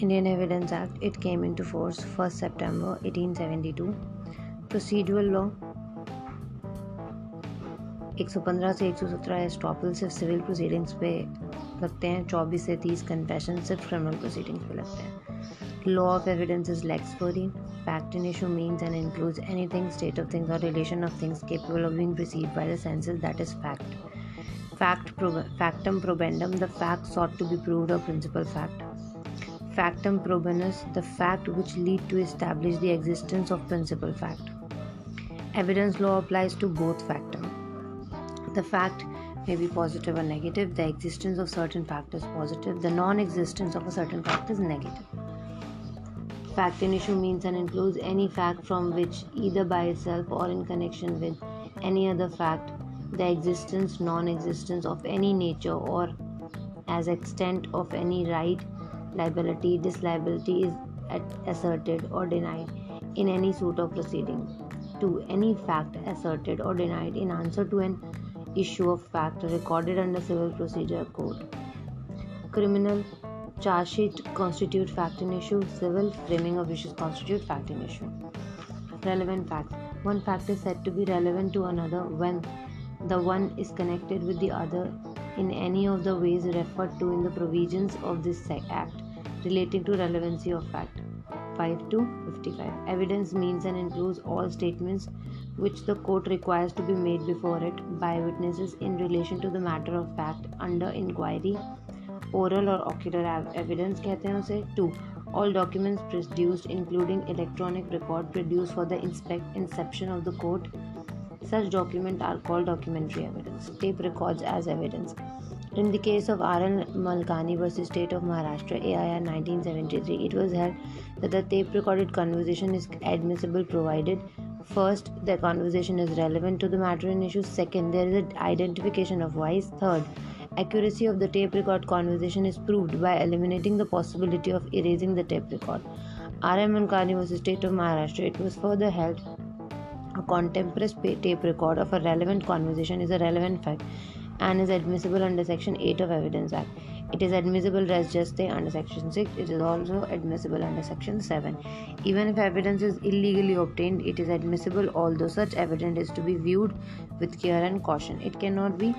Indian Evidence Act, it came into force 1st September 1872. Procedural law 115 से 117 estoppel सिर्फ civil proceedings पे लगते हैं 24 से 30 कन्फेशन सिर्फ क्रिमिनल प्रोसीडिंग्स पे लगते हैं law of evidence is lex fori fact in issue means and includes anything state of things और relation of things capable of being perceived by the senses that is fact fact factum probandum the fact sought to be proved or principal fact factum probandus the fact which lead to establish the existence of principal fact evidence law applies to both factum the fact may be positive or negative. The existence of certain fact is positive. The non-existence of a certain fact is negative. Fact in issue means and includes any fact from which, either by itself or in connection with any other fact, the existence, non-existence of any nature or as extent of any right, liability, This liability is asserted or denied in any suit of proceeding. To any fact asserted or denied in answer to an issue of fact recorded under Civil Procedure Code. Criminal charge sheet constitute fact in issue. Civil framing of issues constitute fact in issue. Relevant facts. One fact is said to be relevant to another when the one is connected with the other in any of the ways referred to in the provisions of this act relating to relevancy of fact. 5 to 55. Evidence means and includes all statements which the court requires to be made before it by witnesses in relation to the matter of fact under inquiry oral or ocular evidence कहते हैं उसे to all documents produced including electronic record produced for the inspect inception of the court such documents are called documentary evidence tape records as evidence in the case of R.M. Malkani versus State of Maharashtra, AIR 1973, it was held that the tape recorded conversation is admissible provided First, the conversation is relevant to the matter in issue. Second, there is an identification of voice. Third, accuracy of the tape record conversation is proved by eliminating the possibility of erasing the tape record. R.M. Malkani was the state of Maharashtra. It was further held a contemporaneous tape record of a relevant conversation is a relevant fact and is admissible under Section 8 of Evidence Act. It is admissible res gestae under Section 6. It is also admissible under Section 7. Even if evidence is illegally obtained, it is admissible although such evidence is to be viewed with care and caution. It cannot be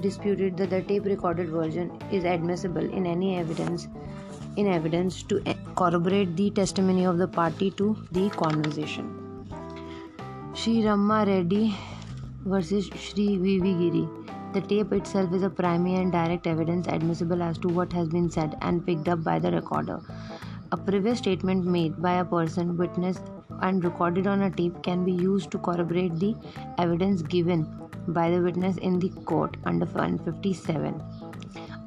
disputed that the tape recorded version is admissible in any evidence in evidence to corroborate the testimony of the party to the conversation. Sri Rama Reddy versus Sri V.V. Giri the tape itself is a primary and direct evidence admissible as to what has been said and picked up by the recorder. A previous statement made by a person witnessed and recorded on a tape can be used to corroborate the evidence given by the witness in the court under 157.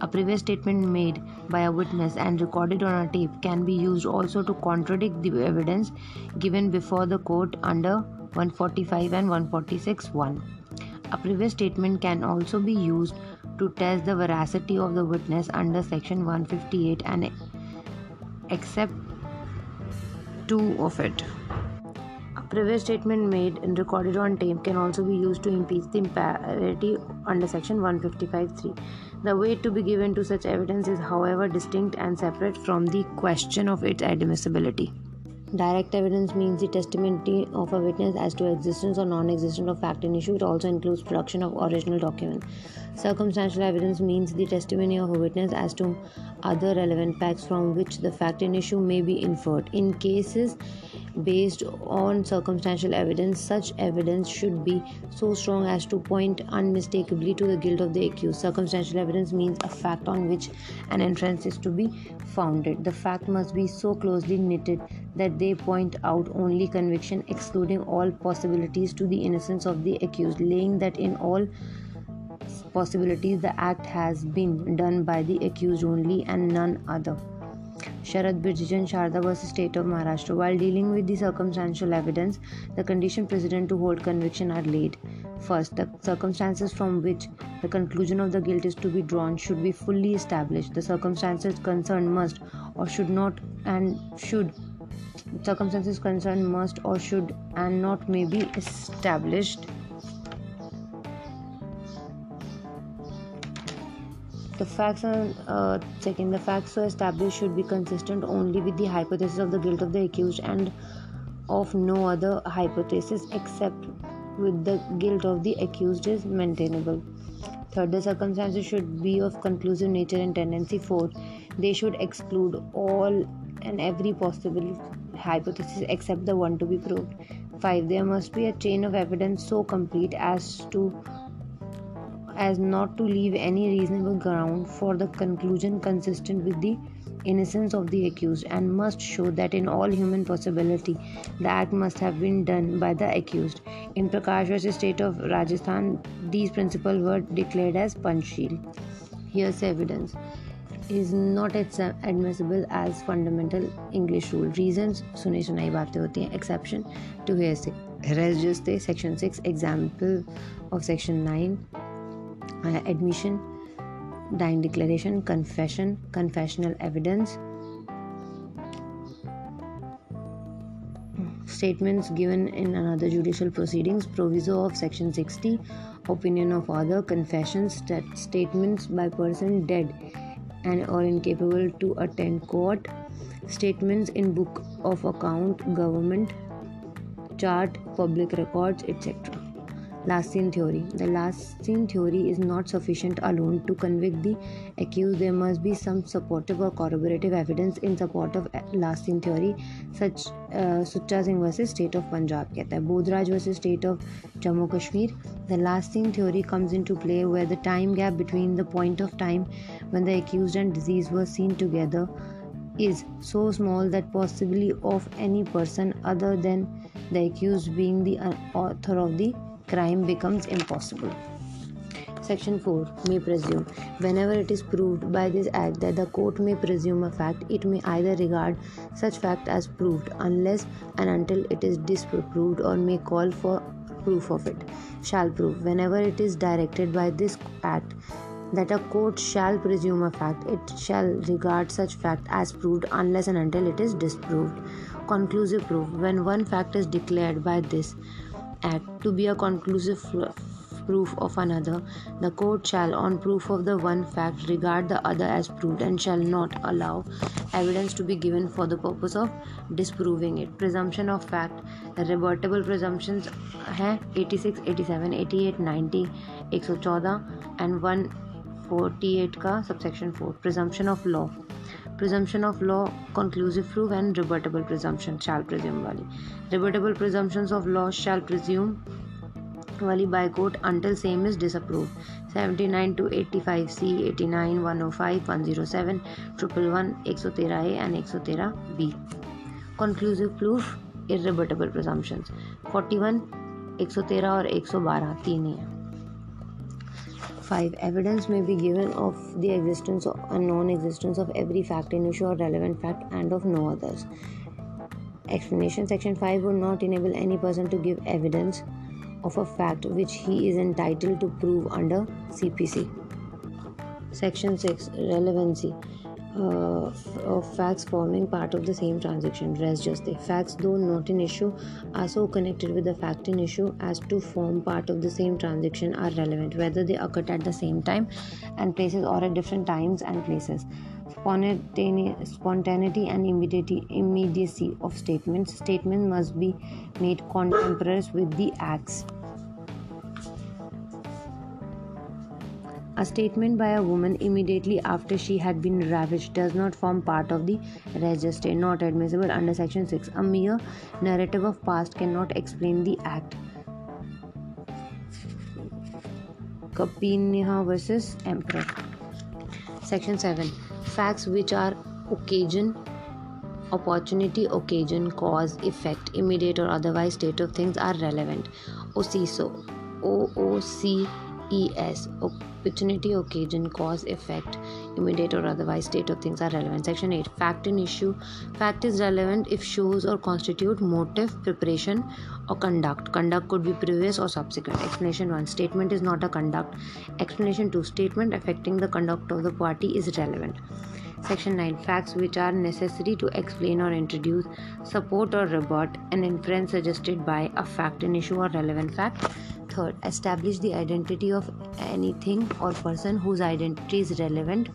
A previous statement made by a witness and recorded on a tape can be used also to contradict the evidence given before the court under 145 and 146 1. A previous statement can also be used to test the veracity of the witness under section 158 and except two of it. A previous statement made and recorded on tape can also be used to impeach the impartiality under section 155.3. The weight to be given to such evidence is, however, distinct and separate from the question of its admissibility. Direct evidence means the testimony of a witness as to existence or non-existence of fact in issue. It also includes production of original document. Circumstantial evidence means the testimony of a witness as to other relevant facts from which the fact in issue may be inferred. In cases based on circumstantial evidence, such evidence should be so strong as to point unmistakably to the guilt of the accused. Circumstantial evidence means a fact on which an inference is to be founded. The fact must be so closely knitted that they point out only conviction, excluding all possibilities to the innocence of the accused, laying that in all possibilities the act has been done by the accused only and none other. Sharad Birdhichand Sharda the state of Maharashtra. While dealing with the circumstantial evidence, the condition precedent to hold conviction are laid. First, the circumstances from which the conclusion of the guilt is to be drawn should be fully established. The circumstances concerned must or should not and should circumstances concerned must or should and not may be established the facts are uh, second the facts so established should be consistent only with the hypothesis of the guilt of the accused and of no other hypothesis except with the guilt of the accused is maintainable. Third the circumstances should be of conclusive nature and tendency. Fourth they should exclude all and every possible hypothesis except the one to be proved. 5 there must be a chain of evidence so complete as to as not to leave any reasonable ground for the conclusion consistent with the innocence of the accused and must show that in all human possibility the act must have been done by the accused. In Prakash versus State of Rajasthan, these principles were declared as panchsheel. Hearsay evidence is not admissible as fundamental english rule reasons सुनी सुनाई बातें होती हैं exception to hearsay hearsay just the section six example of uh, admission dying declaration, confession, confessional evidence, statements given in another judicial proceedings, proviso of section 60, opinion of other, confessions, st- statements by person dead and or incapable to attend court, statements in book of account, government, chart, public records, etc. Last seen theory. The last seen theory is not sufficient alone to convict the accused. There must be some supportive or corroborative evidence in support of last seen theory, such uh, Sucha Singh versus State of Punjab. कहता है Bodhraj versus State of Jammu Kashmir. The last seen theory comes into play where the time gap between the point of time when the accused and deceased were seen together is so small that possibly of any person other than the accused being the author of the crime becomes impossible. Section 4 may presume. Whenever it is proved by this act that the court may presume a fact, it may either regard such fact as proved unless and until it is disproved or may call for proof of it. Shall prove. Whenever it is directed by this act that a court shall presume a fact, it shall regard such fact as proved unless and until it is disproved. Conclusive proof. When one fact is declared by this act to be a conclusive proof of another, the court shall, on proof of the one fact, regard the other as proved and shall not allow evidence to be given for the purpose of disproving it. Presumption of fact, rebuttable presumptions हैं 86, 87, 88, 90, 114 and 148 का subsection 4. Presumption of law. Presumption of law conclusive proof and rebuttable presumption shall presume वाली rebuttable presumption of law shall presume वाली by court until same is disprove seventy nine to eighty five C eighty nine one O five one zero seven triple one एक सौ तेरह A and एक सौ तेरह B conclusive proof irrebuttable presumptions forty one एक सौ तेरह और एक सौ बारह तीन ही है 5. Evidence may be given of the existence or non existence of every fact in issue or relevant fact and of no others. Explanation Section 5 would not enable any person to give evidence of a fact which he is entitled to prove under CPC. Section 6 Relevancy uh, of facts forming part of the same transaction. Res gestae. Facts, though not in issue, are so connected with the fact in issue as to form part of the same transaction are relevant, whether they occurred at the same time and places or at different times and places. Spontaneity and immediacy of statements. Statements must be made contemporaneous with the acts. A statement by a woman immediately after she had been ravished does not form part of the register, not admissible under Section 6. A mere narrative of past cannot explain the act. Kapiniha versus Emperor. Section 7. Facts which are occasion, opportunity, occasion, cause, effect, immediate or otherwise state of things are relevant. OCSO. O O C ES opportunity occasion cause effect immediate or otherwise state of things are relevant. Section 8 fact and issue. Fact is relevant if shows or constitute motive preparation or conduct. Conduct could be previous or subsequent. Explanation 1 statement is not a conduct. Explanation 2 statement affecting the conduct of the party is relevant. Section 9 Facts which are necessary to explain or introduce, support or rebut an inference suggested by a fact in issue or relevant fact. Third establish the identity of anything or person whose identity is relevant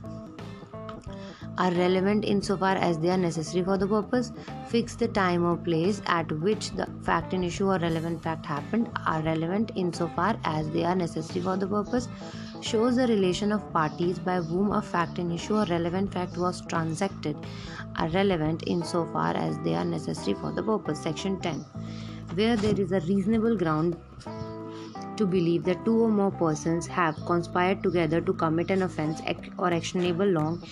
are relevant insofar as they are necessary for the purpose fix the time or place at which the fact in issue or relevant fact happened are relevant insofar as they are necessary for the purpose shows the relation of parties by whom a fact in issue or relevant fact was transacted are relevant insofar as they are necessary for the purpose. Section 10 where there is a reasonable ground to believe that two or more persons have conspired together to commit an offense or actionable wrong,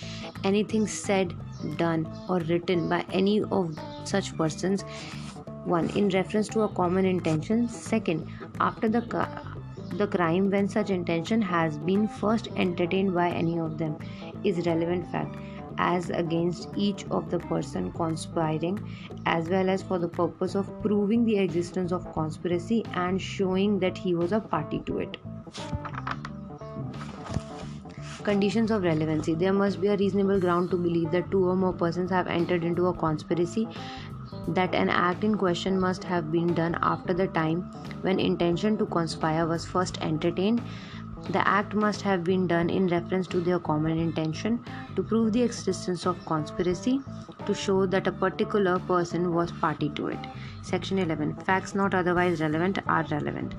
anything said, done, or written by any of such persons. 1. In reference to a common intention. second After the, the crime, when such intention has been first entertained by any of them, is relevant fact as against each of the person conspiring as well as for the purpose of proving the existence of conspiracy and showing that he was a party to it. Conditions of relevancy. There must be a reasonable ground to believe that two or more persons have entered into a conspiracy that an act in question must have been done after the time when intention to conspire was first entertained the act must have been done in reference to their common intention to prove the existence of conspiracy to show that a particular person was party to it. Section 11 Facts not otherwise relevant are relevant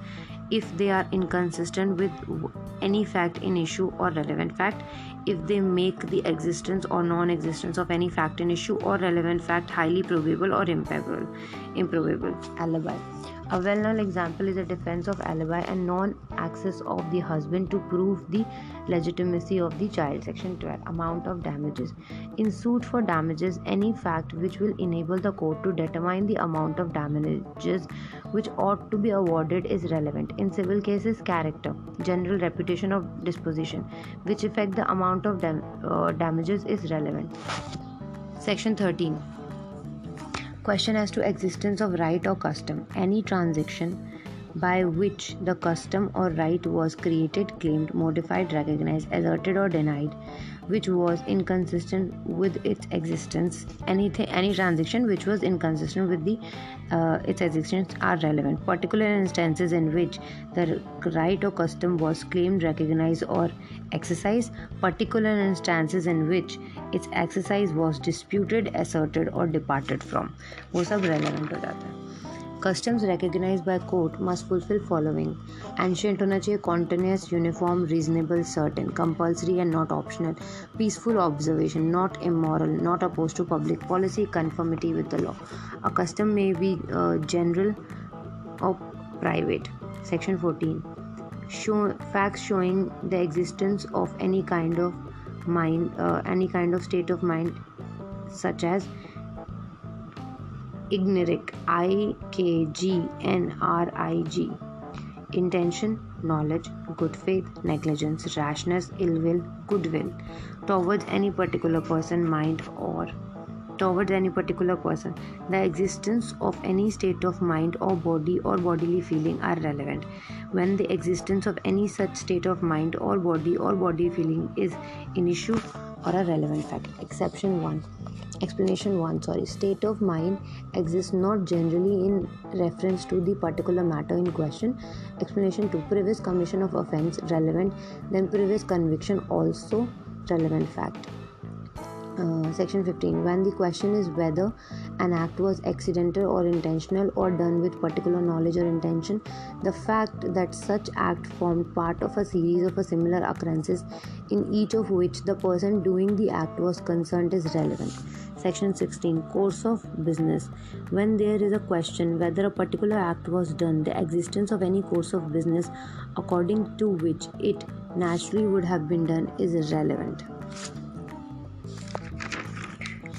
if they are inconsistent with any fact in issue or relevant fact, if they make the existence or non existence of any fact in issue or relevant fact highly probable or improbable. improbable. Alibi a well known example is the defense of alibi and non access of the husband to prove the legitimacy of the child. Section 12 Amount of damages. In suit for damages, any fact which will enable the court to determine the amount of damages which ought to be awarded is relevant. In civil cases, character, general reputation of disposition, which affect the amount of dam- uh, damages is relevant. Section 13 question as to existence of right or custom any transaction by which the custom or right was created claimed modified recognized asserted or denied which was inconsistent with its existence anything any transaction which was inconsistent with the uh, its existence are relevant particular instances in which the right or custom was claimed recognized or exercised particular instances in which its exercise was disputed asserted or departed from वो सब relevant हो जाता है Customs recognized by court must fulfill following. Ancient Tonache continuous, uniform, reasonable, certain, compulsory and not optional, peaceful observation, not immoral, not opposed to public policy, conformity with the law. A custom may be uh, general or private. Section 14. Show, facts showing the existence of any kind of mind, uh, any kind of state of mind, such as Igneric, I K G N R I G. Intention, knowledge, good faith, negligence, rashness, ill will, goodwill towards any particular person, mind, or towards any particular person. The existence of any state of mind or body or bodily feeling are relevant. When the existence of any such state of mind or body or body feeling is an issue or a relevant fact. Exception 1 explanation 1 sorry. State of mind exists not generally in reference to the particular matter in question. Explanation 2 previous commission of offense relevant then previous conviction also relevant fact uh, section 15 when the question is whether an act was accidental or intentional or done with particular knowledge or intention the fact that such act formed part of a series of a similar occurrences in each of which the person doing the act was concerned is relevant. Section 16 course of business. When there is a question whether a particular act was done the existence of any course of business according to which it naturally would have been done is irrelevant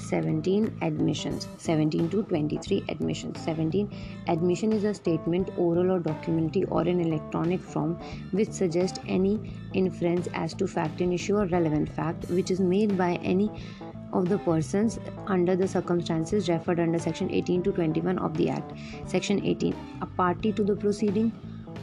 17 admissions 17 to 23 admissions. 17 admission is a statement oral or documentary or in electronic form which suggests any inference as to fact in issue or relevant fact which is made by any of the persons under the circumstances referred under section 18 to 21 of the act. Section 18 a party to the proceeding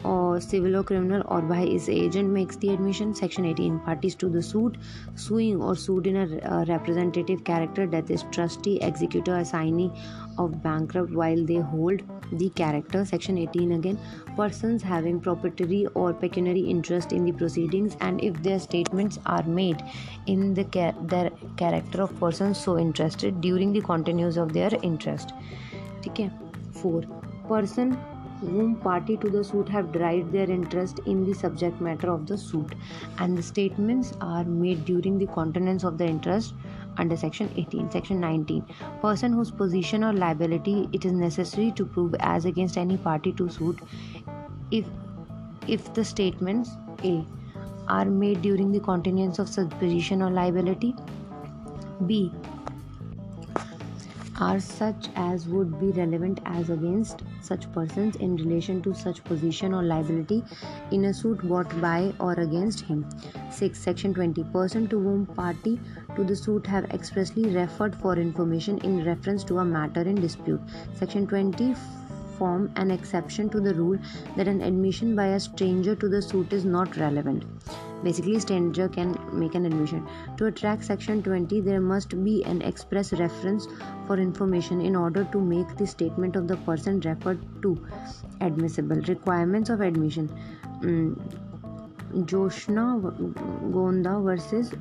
or civil or criminal or by his agent makes the admission section 18 parties to the suit suing or sued in a uh, representative character that is trustee executor assignee of bankrupt while they hold the character section 18 again persons having proprietary or pecuniary interest in the proceedings and if their statements are made in the ca- their character of persons so interested during the continuance of their interest okay 4 person whom party to the suit have derived their interest in the subject matter of the suit and the statements are made during the continuance of the interest under section 18 section 19 person whose position or liability it is necessary to prove as against any party to suit if if the statements a are made during the continuance of such position or liability b are such as would be relevant as against such persons in relation to such position or liability in a suit brought by or against him. 6 section 20 person to whom party to the suit have expressly referred for information in reference to a matter in dispute. Section 20 form an exception to the rule that an admission by a stranger to the suit is not relevant. Basically stranger can make an admission. To attract section 20 there must be an express reference for information in order to make the statement of the person referred to admissible. Requirements of admission. Mm, joshna gonda versus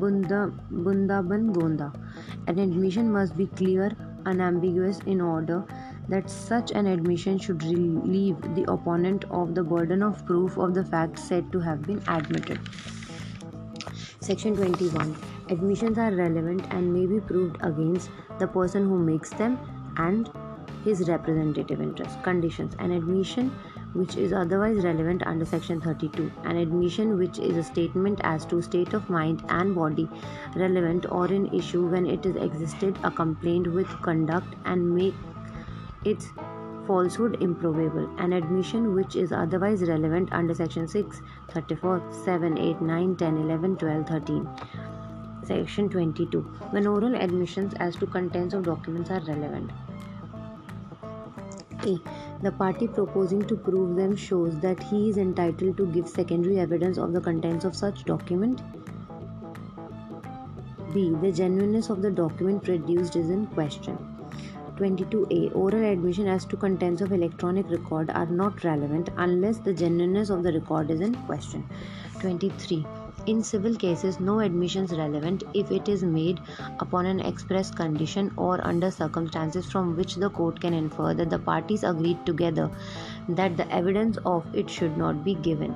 Bunda, bundaban gonda. An admission must be clear unambiguous in order that such an admission should relieve the opponent of the burden of proof of the fact said to have been admitted. Section 21 Admissions are relevant and may be proved against the person who makes them and his representative interest. Conditions An admission which is otherwise relevant under section 32 an admission which is a statement as to state of mind and body relevant or in issue when it is existed a complaint with conduct and make its falsehood improbable an admission which is otherwise relevant under section 6 34 7 8 9 10 11 12 13 section 22 when oral admissions as to contents of documents are relevant. A. The party proposing to prove them shows that he is entitled to give secondary evidence of the contents of such document. B. The genuineness of the document produced is in question 22a Oral admission as to contents of electronic record are not relevant unless the genuineness of the record is in question. 23. In civil cases, no admission is relevant if it is made upon an express condition or under circumstances from which the court can infer that the parties agreed together that the evidence of it should not be given.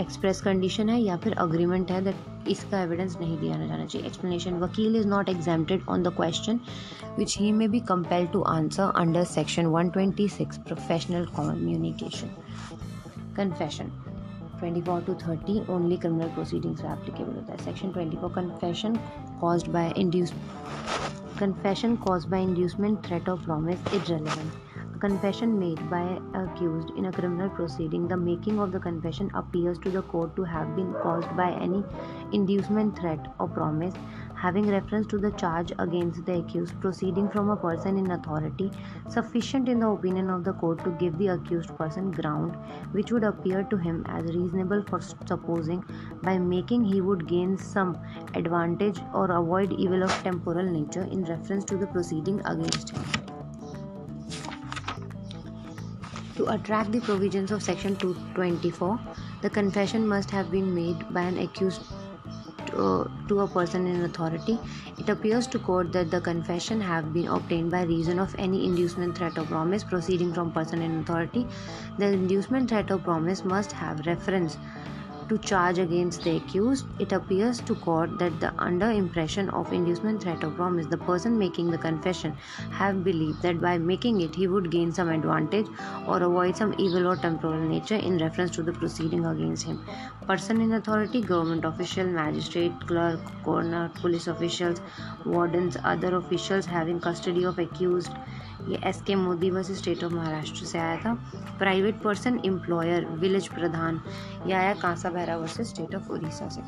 Express condition है या फिर agreement है that इसका evidence नहीं दिया जाना चाहिए। Explanation वकील is not examined on the question which he may be compel to answer under section 126 professional communication confession 24 to 30 only criminal proceedings में एप्लीकेबल होता है। Section 24 confession cause by induce confession cause by inducement threat of promise is relevant confession made by accused in a criminal proceeding, the making of the confession appears to the court to have been caused by any inducement, threat, or promise. Having reference to the charge against the accused proceeding from a person in authority sufficient in the opinion of the court to give the accused person ground which would appear to him as reasonable for supposing by making he would gain some advantage or avoid evil of temporal nature in reference to the proceeding against him To attract the provisions of Section 224, the confession must have been made by an accused to, to, a person in authority. It appears to court that the confession have been obtained by reason of any inducement, threat, or promise proceeding from person in authority. The inducement, threat, or promise must have reference to charge against the accused, it appears to court that the under impression of inducement, threat, or promise, the person making the confession have believed that by making it he would gain some advantage or avoid some evil or temporal nature in reference to the proceeding against him. Person in authority, government official, magistrate, clerk, coroner, police officials, wardens, other officials having custody of accused ये S K Modi versus state of Maharashtra से आया था। Private person employer village pradhan, ये आया Kansa Behera versus state of Orissa से।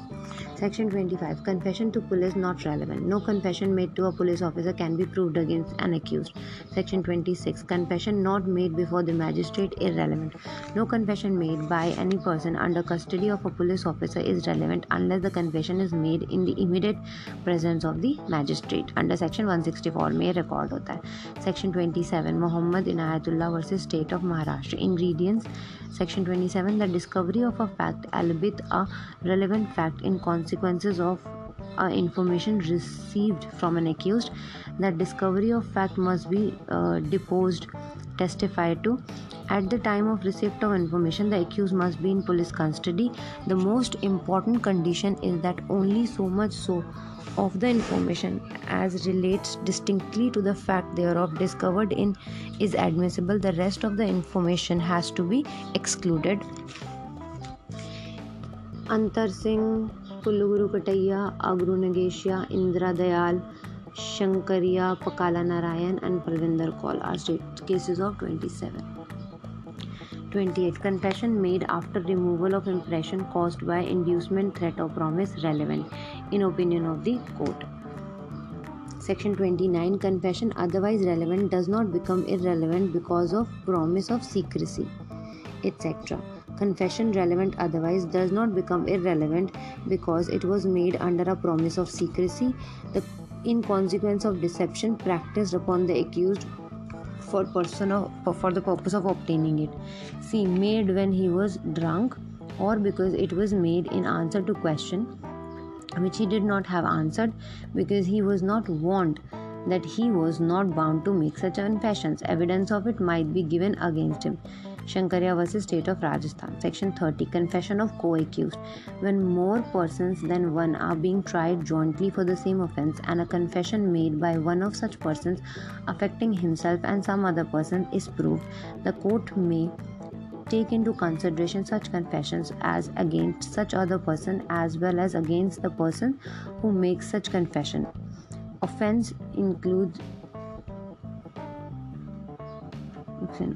Section 25 confession to police not relevant no confession made to a police officer can be proved against an accused section 26 confession not made before the magistrate irrelevant no confession made by any person under custody of a police officer is relevant unless the confession is made in the immediate presence of the magistrate under section 164 में record होता है। Section 27 Muhammad Inayatullah versus State of Maharashtra. Ingredients. Section 27 The discovery of a fact albeit a relevant fact in consequences of uh, information received from an accused. That discovery of fact must be uh, deposed testified to. At the time of receipt of information the accused must be in police custody. The most important condition is that only so much so of the information as relates distinctly to the fact thereof discovered in is admissible. The rest of the information has to be excluded. Antar Singh, Kulluguru Kottaya अगरू Indra Dayal, Dayal Shankaria, Pakala Narayan, and Palvinder Kaur. Are state cases of 27. 28 confession made after removal of impression caused by inducement threat or promise relevant in opinion of the court. Section 29 confession otherwise relevant does not become irrelevant because of promise of secrecy etc confession relevant otherwise does not become irrelevant because it was made under a promise of secrecy. The in consequence of deception practiced upon the accused for person of, for the purpose of obtaining it. See made when he was drunk or because it was made in answer to question which he did not have answered because he was not warned that he was not bound to make such confessions evidence of it might be given against him Shankaria versus State of Rajasthan. Section 30 Confession of co accused. When more persons than one are being tried jointly for the same offense and a confession made by one of such persons affecting himself and some other person is proved, the court may take into consideration such confessions as against such other person as well as against the person who makes such confession. Offense includes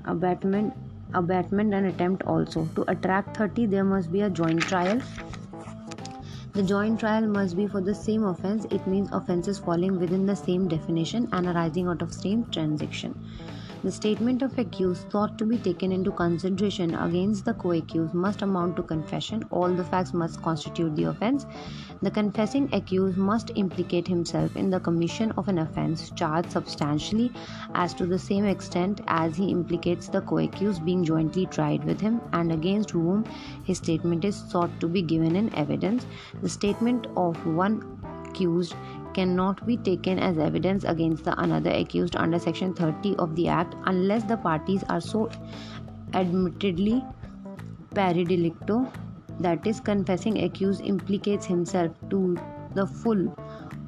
abetment abetment and attempt also. To attract 30, there must be a joint trial. The joint trial must be for the same offense. It means offenses falling within the same definition and arising out of same transaction. The statement of accused thought to be taken into consideration against the co accused must amount to confession. All the facts must constitute the offense. The confessing accused must implicate himself in the commission of an offense charged substantially as to the same extent as he implicates the co accused being jointly tried with him and against whom his statement is sought to be given in evidence. The statement of one accused cannot be taken as evidence against the another accused under section 30 of the act unless the parties are so admittedly pari delicto that is confessing accused implicates himself to the full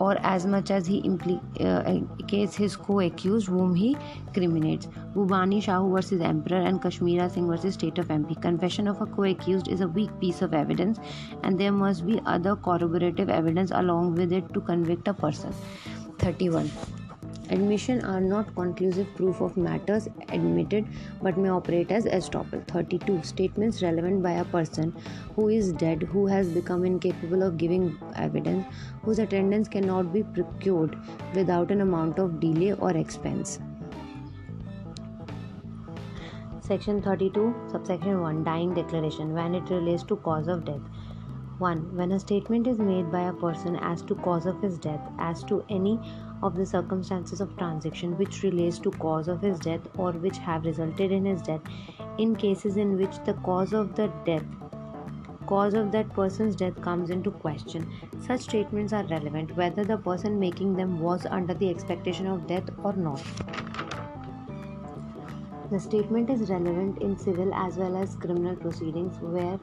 or as much as he implicates uh, his co-accused whom he criminates. Bhubani Shahu versus Emperor and Kashmira Singh versus State of MP. Confession of a co-accused is a weak piece of evidence and there must be other corroborative evidence along with it to convict a person. 31. Admission are not conclusive proof of matters admitted but may operate as estoppel. 32. Statements relevant by a person who is dead who has become incapable of giving evidence whose attendance cannot be procured without an amount of delay or expense. Section 32, subsection 1 Dying declaration when it relates to cause of death. 1. When a statement is made by a person as to cause of his death, as to any of the circumstances of transaction which relates to cause of his death or which have resulted in his death, in cases in which the cause of the death cause of that person's death comes into question. Such statements are relevant whether the person making them was under the expectation of death or not. The statement is relevant in civil as well as criminal proceedings where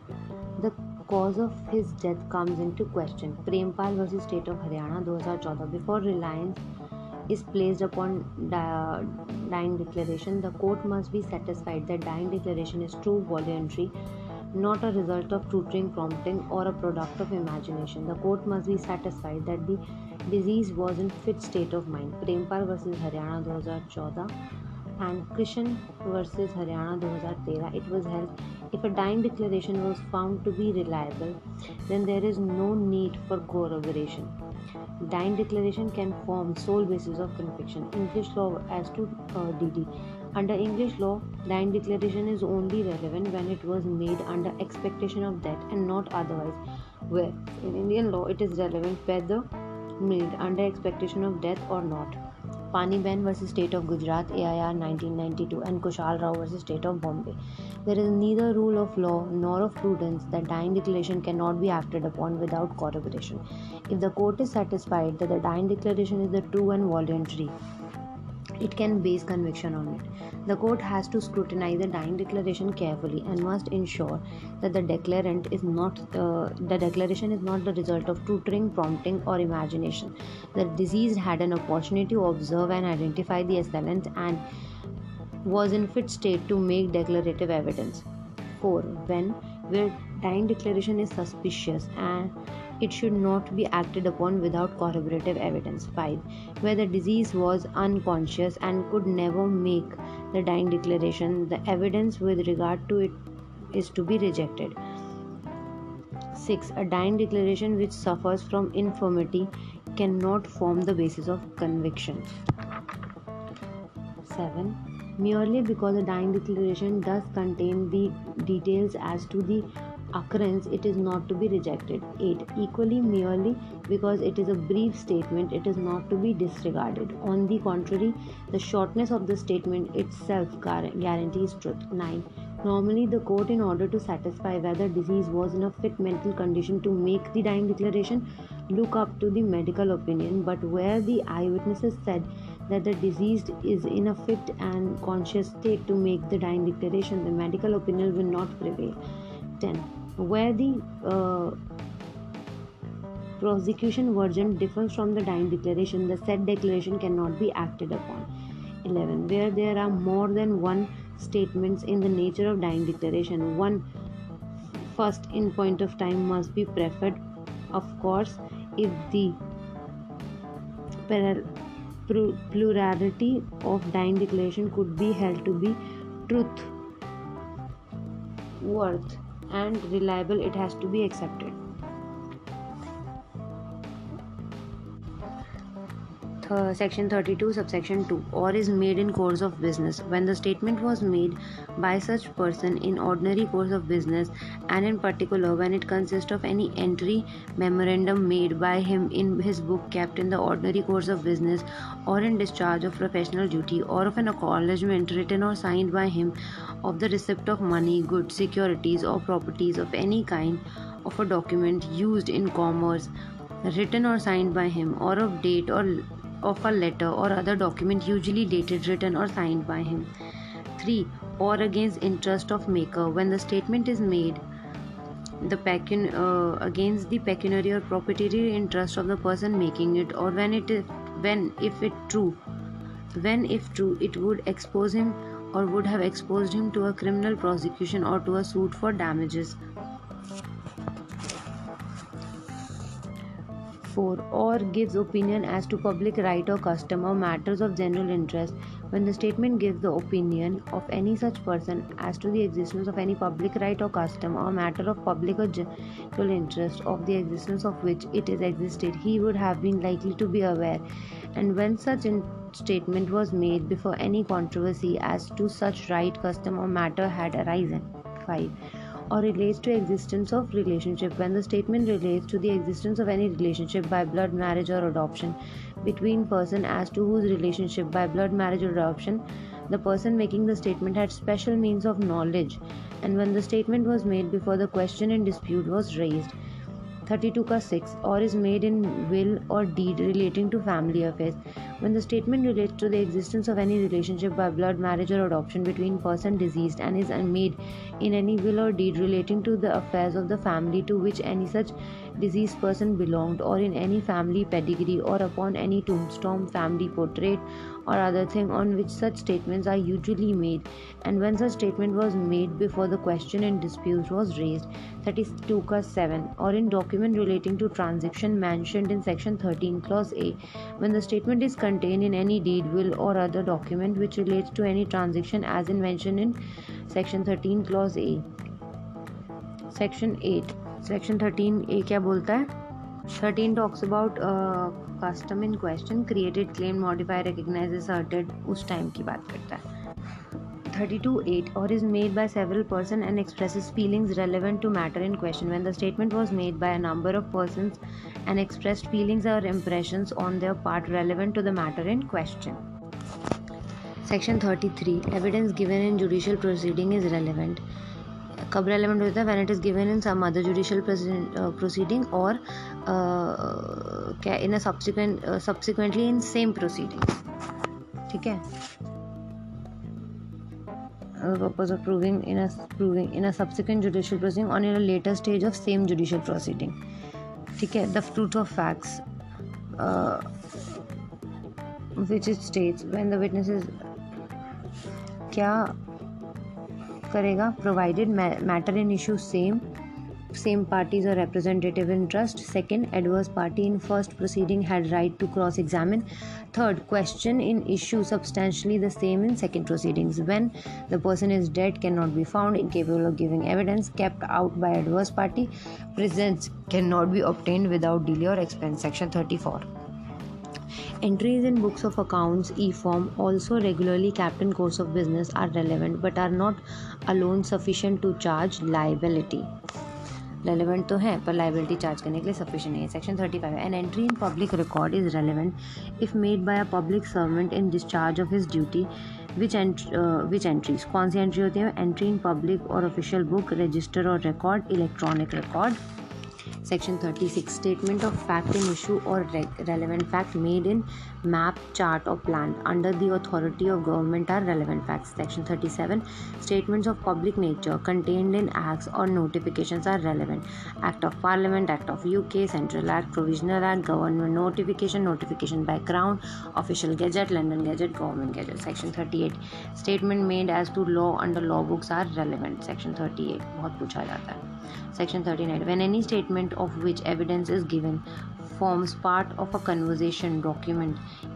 cause of his death comes into question. Prempal versus State of Haryana 2014 before reliance is placed upon dying declaration the court must be satisfied that dying declaration is true voluntary not a result of tutoring, prompting, or a product of imagination. The court must be satisfied that the disease was in fit state of mind. Prempal versus Haryana 2014 and Krishan versus Haryana 2013, it was held if a dying declaration was found to be reliable, then there is no need for corroboration. Dying declaration can form sole basis of conviction. English law as to uh, DD. Under English law, dying declaration is only relevant when it was made under expectation of death and not otherwise. Where in Indian law it is relevant whether made under expectation of death or not. Pani Ben versus State of Gujarat, AIR 1992, and Kushal Rao versus State of Bombay. There is neither rule of law nor of prudence that dying declaration cannot be acted upon without corroboration. If the court is satisfied that the dying declaration is the true and voluntary, it can base conviction on it. The court has to scrutinize the dying declaration carefully and must ensure that the declarant is not the declaration is not the result of tutoring, prompting, or imagination. The deceased had an opportunity to observe and identify the assailant and was in fit state to make declarative evidence. 4. When where dying declaration is suspicious and it should not be acted upon without corroborative evidence. 5. Where the disease was unconscious and could never make the dying declaration, the evidence with regard to it is to be rejected. 6. A dying declaration which suffers from infirmity cannot form the basis of conviction. 7. Merely because a dying declaration does contain the details as to the occurrence it is not to be rejected. 8 equally merely because it is a brief statement it is not to be disregarded. On the contrary the shortness of the statement itself guarantees truth. 9 normally the court in order to satisfy whether disease was in a fit mental condition to make the dying declaration look up to the medical opinion but where the eyewitnesses said that the deceased is in a fit and conscious state to make the dying declaration the medical opinion will not prevail. 10 where the uh, prosecution version differs from the dying declaration, the said declaration cannot be acted upon. 11. Where there are more than one statements in the nature of dying declaration, one first in point of time must be preferred. Of course, if the plurality of dying declaration could be held to be truth worth and reliable it has to be accepted Th- section 32 subsection 2 or is made in course of business. When the statement was made by such person in ordinary course of business and in particular when it consists of any entry memorandum made by him in his book kept in the ordinary course of business or in discharge of professional duty or of an acknowledgement written or signed by him of the receipt of money goods securities or properties of any kind of a document used in commerce written or signed by him or of date or of a letter or other document usually dated written or signed by him. 3 or against interest of maker. When the statement is made the pecun uh, against the pecuniary or proprietary interest of the person making it or when it is when if it true when if true it would expose him or would have exposed him to a criminal prosecution or to a suit for damages 4 or gives opinion as to public right or custom or matters of general interest. When the statement gives the opinion of any such person as to the existence of any public right or custom or matter of public or general interest of the existence of which it is existed he would have been likely to be aware. And when such statement was made before any controversy as to such right custom or matter had arisen. 5 or relates to existence of relationship. When the statement relates to the existence of any relationship by blood marriage or adoption between person as to whose relationship by blood marriage or adoption the person making the statement had special means of knowledge. And when the statement was made before the question in dispute was raised 32 ka 6 or is made in will or deed relating to family affairs. When the statement relates to the existence of any relationship by blood marriage or adoption between person deceased and is made in any will or deed relating to the affairs of the family to which any such deceased person belonged or in any family pedigree or upon any tombstone family portrait or other thing on which such statements are usually made and when such statement was made before the question in dispute was raised 32 ka 7 or in document relating to transaction mentioned in section 13 clause a when the statement is contained in any deed, will, or other document which relates to any transaction as in mentioned in section 13 clause A. Section 8. Section 13A क्या बोलता है thirteen talks about custom in question created claim modify recognise asserted उस time की बात करता है। Thirty two eight और is made by several person and express feelings relevant to matter in question when the statement was made by number of person and express feelings और impression on their part relevant to the matter in question section thirty three evidence given in judicial proceeding is relevant खबर element होता है when it is given in some other judicial proceeding और in subsequently in same proceeding ठीक है? Purpose of proving in proving in a subsequent judicial proceeding on in a later stage of same judicial proceeding ठीक है? The truth of facts which is stage when the witness is क्या करेगा provided matter in issue same same parties और representative in trust second adverse party in first proceeding had right to cross examine third question in issue substantially the same in second proceedings when the person is dead can not be found in capable of giving evidence kept out by adverse party presence can not be obtained without delay और expense section thirty four Entries in books of accounts, e-form, also regularly kept in course of business are relevant, but are not alone sufficient to charge liability. Relevant तो है, पर liability charge करने के लिए sufficient नहीं है। Section thirty five an entry in public record is relevant if made by a public servant in discharge of his duty which which entries कौन सी एंट्री होती है? Entry in public or official book register or record electronic record section 36 statement of fact in issue or relevant fact made in map chart or plan under the authority of government are relevant facts section 37 statements of public nature contained in acts or notifications are relevant act of parliament act of UK central act provisional act government notification notification by crown official gazette London gazette government gazette section 38 statement made as to law under law books are relevant section 38 बहुत पूछा जाता है। Section thirty nine when any statement of which evidence is given forms part of a conversation document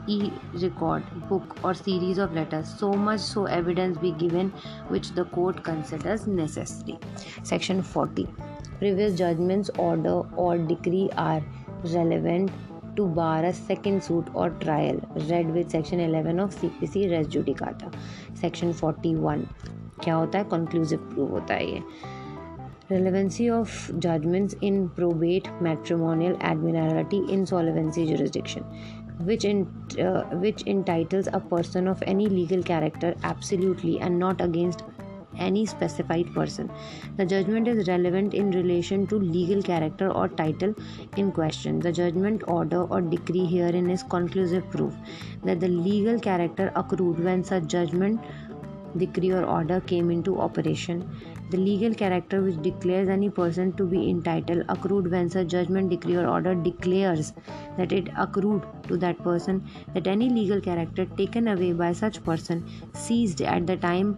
e record book or series of letters so much so evidence be given which the court considers necessary section forty previous judgments order or decree are relevant to bar a second suit or trial read with section eleven of C P C res judicata section forty one क्या होता है? Conclusive prove होता है ये। Relevancy of judgments in probate, matrimonial, admiralty, insolvency jurisdiction, which in, uh, which entitles a person of any legal character absolutely and not against any specified person. The judgment is relevant in relation to legal character or title in question. The judgment order or decree herein is conclusive proof that the legal character accrued when such judgment decree or order came into operation the legal character which declares any person to be entitled accrued when such judgment, decree, or order declares that it accrued to that person, that any legal character taken away by such person seized at the time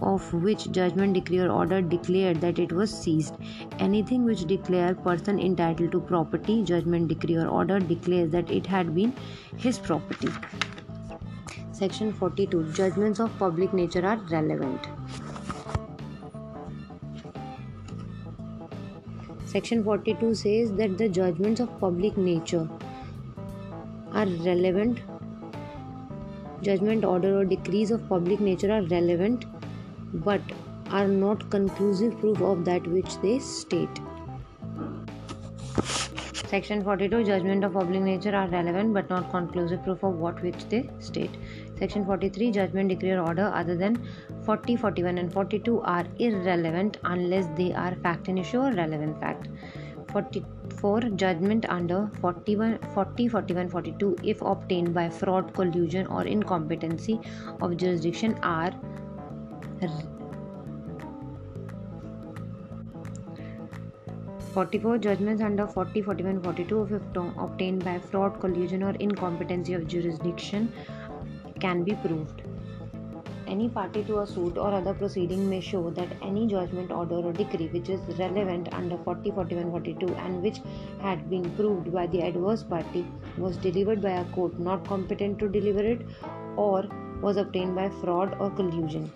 of which judgment, decree, or order declared that it was seized. Anything which declare person entitled to property, judgment, decree, or order declares that it had been his property. Section 42 Judgments of public nature are relevant. Section 42 says that the judgments of public nature are relevant. Judgment, order, or decrees of public nature are relevant but are not conclusive proof of that which they state. Section 42 Judgment of public nature are relevant but not conclusive proof of what which they state. Section 43 Judgment, decree, or order other than 40, 41, and 42 are irrelevant unless they are fact in issue or relevant fact. 44 Judgment under 41, 40, 41, 42 if obtained by fraud, collusion, or incompetency of jurisdiction are Forty-four judgments under 40, 41, 42 if obtained by fraud, collusion, or incompetency of jurisdiction can be proved. any party to a suit or other proceeding may show that any judgment, order, or decree which is relevant under 40, 41, 42 and which had been proved by the adverse party was delivered by a court not competent to deliver it or was obtained by fraud or collusion.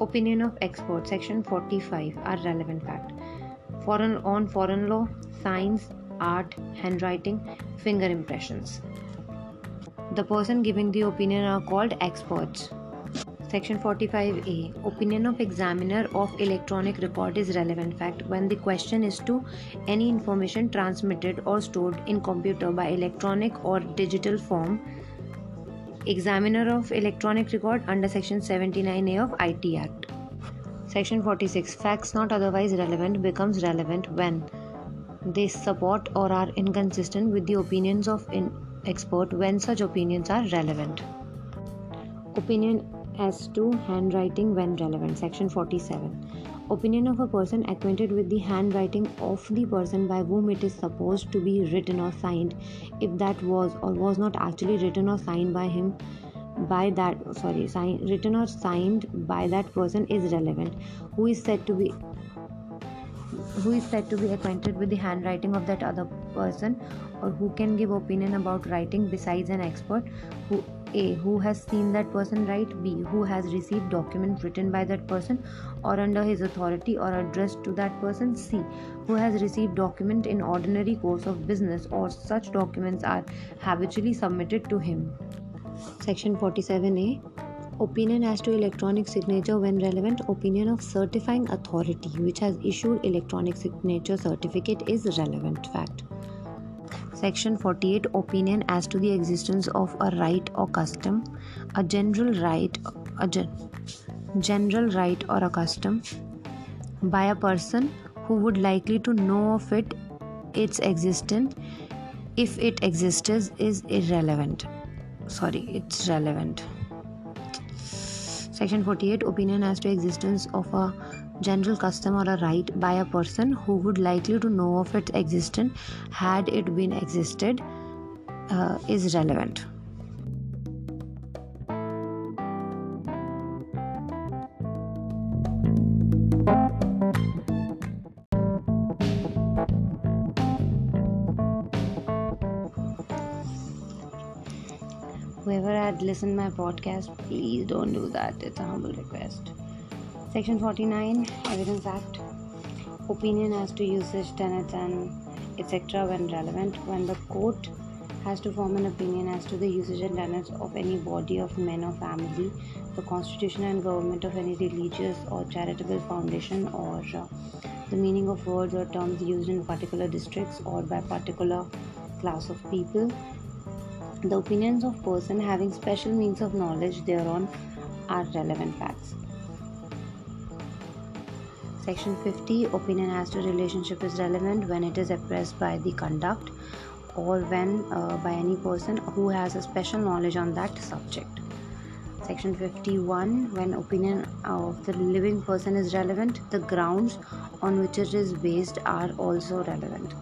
Opinion of experts, section 45 are relevant fact. Foreign on foreign law, science, art, handwriting, finger impressions. The person giving the opinion are called experts. Section 45A Opinion of examiner of electronic record is relevant fact when the question is to any information transmitted or stored in computer by electronic or digital form examiner of electronic record under section 79A of IT Act. Section 46 Facts not otherwise relevant becomes relevant when they support or are inconsistent with the opinions of an expert when such opinions are relevant. Opinion as to handwriting when relevant. Section 47 opinion of a person acquainted with the handwriting of the person by whom it is supposed to be written or signed if that was or was not actually written or signed by him by that sorry sign, written or signed by that person is relevant who is said to be who is said to be acquainted with the handwriting of that other person or who can give opinion about writing besides an expert who a. Who has seen that person write? B. Who has received document written by that person or under his authority or addressed to that person? C. Who has received document in ordinary course of business or such documents are habitually submitted to him. Section 47A Opinion as to electronic signature when relevant. Opinion of certifying authority which has issued electronic signature certificate is relevant fact. Section 48 Opinion as to the existence of a right or custom, a general right, a gen- general right or a custom by a person who would likely to know of it, its existence, if it exists, is irrelevant. Sorry, it's relevant. Section 48 Opinion as to existence of a general custom or a right by a person who would likely to know of its existence had it been existed uh, is relevant had my podcast please don't do that it's a humble request Section 49 Evidence Act Opinion as to usage, tenets, and etc. when relevant. When the court has to form an opinion as to the usage and tenets of any body of men or family, the constitution and government of any religious or charitable foundation, or uh, the meaning of words or terms used in particular districts or by particular class of people. The opinions of person having special means of knowledge thereon are relevant facts. Section 50 Opinion as to relationship is relevant when it is expressed by the conduct or when uh, by any person who has a special knowledge on that subject. Section 51 When opinion of the living person is relevant, the grounds on which it is based are also relevant.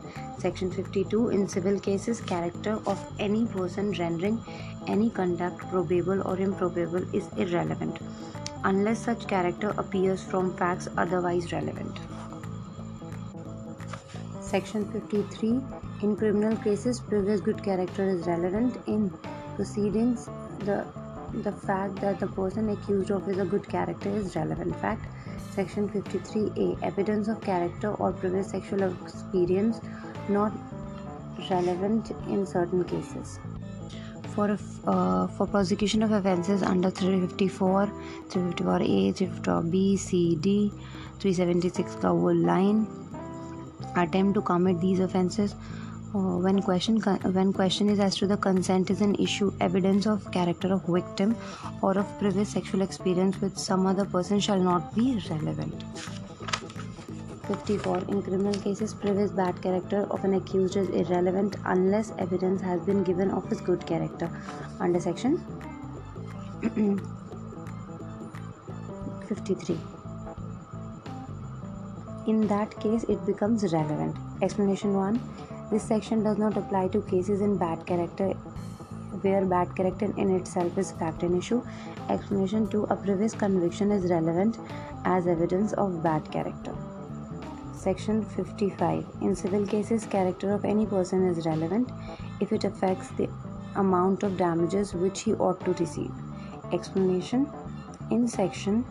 Section 52 In civil cases, character of any person rendering any conduct probable or improbable is irrelevant unless such character appears from facts otherwise relevant. Section 53 In criminal cases, previous good character is relevant. In proceedings, the the fact that the person accused of is a good character is relevant fact. Section 53A Evidence of character or previous sexual experience not relevant in certain cases. For uh, for prosecution of offences under 354 354a 354b c d 376 का वो line attempt to commit these offences uh, when question when question is as to the consent is an issue evidence of character of victim or of previous sexual experience with some other person shall not be relevant 54. In criminal cases, previous bad character of an accused is irrelevant unless evidence has been given of his good character. Under section 53. In that case, it becomes relevant. Explanation 1. This section does not apply to cases in bad character where bad character in itself is fact and issue. Explanation 2 A previous conviction is relevant as evidence of bad character. Section 55 In civil cases, character of any person is relevant if it affects the amount of damages which he ought to receive. Explanation In section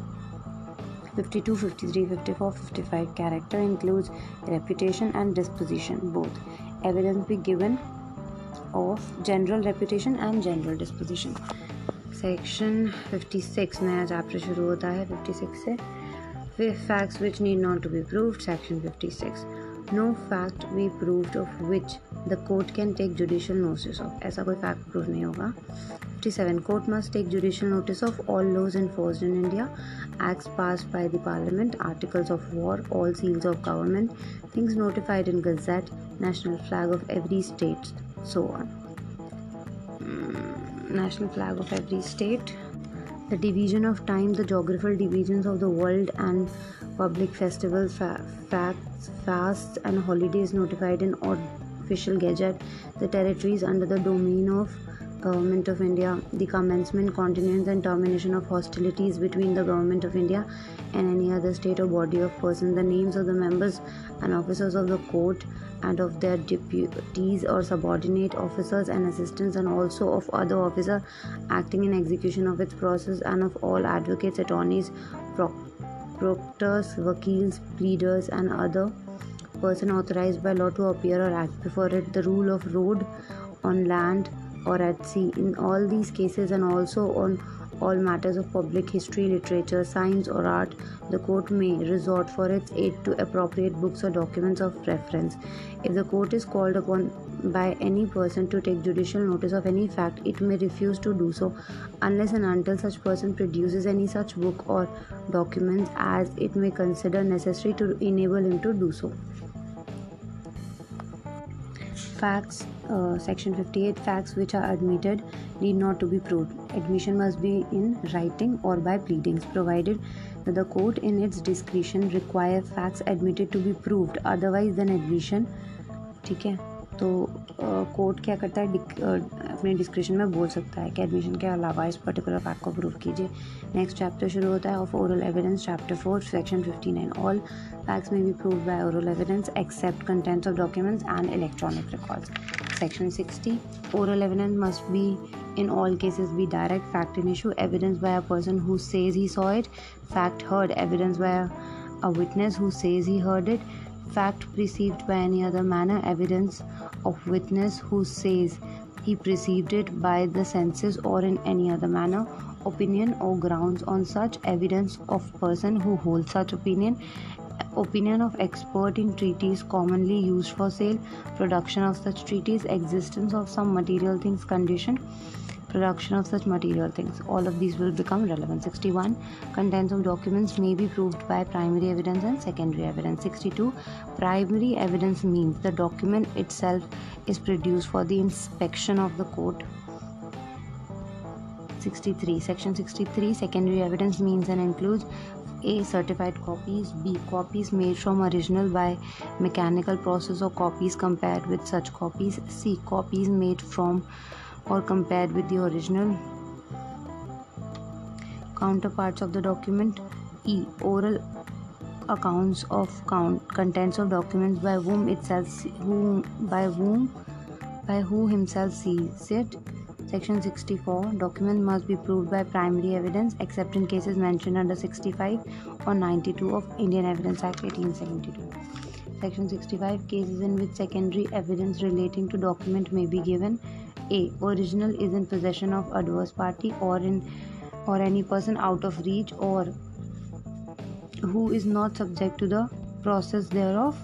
52, 53, 54, 55 character includes reputation and disposition both. Evidence be given of general reputation and general disposition. Section 56 नया chapter शुरू होता है 56 से facts which need not to be proved section 56 no fact be proved of which the court can take judicial notice of ऐसा कोई fact prove नहीं होगा 57 court must take judicial notice of all laws enforced in india acts passed by the parliament articles of war all seals of government things notified in gazette national flag of every state so on mm, national flag of every state the division of time the geographical divisions of the world and public festivals fa- facts fasts and holidays notified in official gazette the territories under the domain of Government of India, the commencement, continuance, and termination of hostilities between the Government of India and any other state or body of persons, the names of the members and officers of the court and of their deputies or subordinate officers and assistants, and also of other officers acting in execution of its process, and of all advocates, attorneys, proctors, wakils, pleaders, and other person authorized by law to appear or act before it. The rule of road on land or at sea. In all these cases, and also on all matters of public history, literature, science, or art, the court may resort for its aid to appropriate books or documents of reference. If the court is called upon by any person to take judicial notice of any fact, it may refuse to do so unless and until such person produces any such book or documents as it may consider necessary to enable him to do so Facts uh, section 58 facts which are admitted need not to be proved admission must be in writing or by pleadings provided that the court in its discretion require facts admitted to be proved otherwise then admission ठीक है तो court क्या करता है? अपने description में बोल सकता है कि एडमिशन के अलावा इस पर्टिकुलर फैक्ट को प्रूव कीजिए। नेक्स्ट चैप्टर शुरू होता है of oral evidence chapter four section fifty nine all facts may be prove by oral evidence except contents of documents and electronic records section sixty oral evidence must be all cases be direct fact in issue evidence by a person who says he saw it fact heard evidence by a, a witness who says he heard it fact perceived by any other manner evidence of witness who says he perceived it by the senses or in any other manner opinion or grounds on such evidence of person who holds such opinion opinion of expert in treaties commonly used for sale production of such treaties existence of some material things condition production of such material things. All of these will become relevant. 61. Contents of documents may be proved by primary evidence and secondary evidence. 62. Primary evidence means the document itself is produced for the inspection of the court. 63. Section 63. Secondary evidence means and includes a. Certified copies. B. Copies made from original by mechanical process or copies compared with such copies. C. Copies made from or compared with the original counterparts of the document. E oral accounts of count contents of documents by whom itself whom by whom by who himself sees it. Section 64 document must be proved by primary evidence except in cases mentioned under 65 or 92 of indian evidence act 1872 section 65 cases in which secondary evidence relating to document may be given a. Original is in possession of adverse party or in or any person out of reach or who is not subject to the process thereof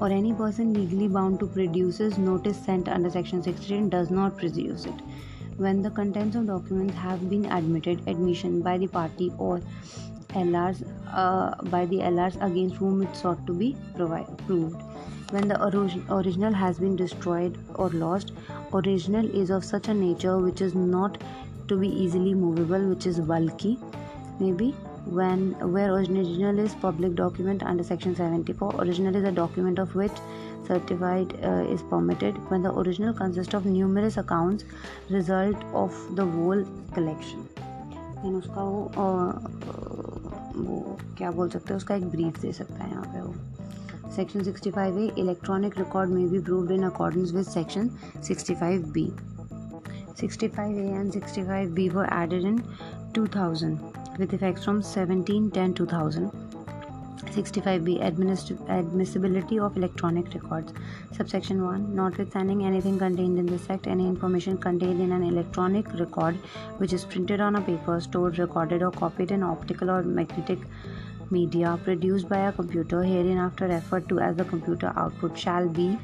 or any person legally bound to produces notice sent under section 16 does not produce it when the contents of documents have been admitted admission by the party or LRs uh, by the LRs against whom it sought to be proved. When the orig- original has been destroyed or lost, original is of such a nature which is not to be easily movable, which is bulky. Maybe when where original is public document under section 74 original is a document of which certified uh, is permitted when the original consists of numerous accounts result of the whole collection then uska uh, वो क्या बोल सकते हैं, उसका एक brief दे सकता है यहाँ पे वो। सेक्शन 65 ए इलेक्ट्रॉनिक रिकॉर्ड में भी proved in according with section 65 B 65 A and 65 B were added in 2000 with effects from 17 10 2000 65b admissibility of electronic records. Subsection 1 notwithstanding anything contained in this act any information contained in an electronic record which is printed on a paper stored recorded or copied in optical or magnetic media produced by a computer hereinafter referred to as the computer output shall be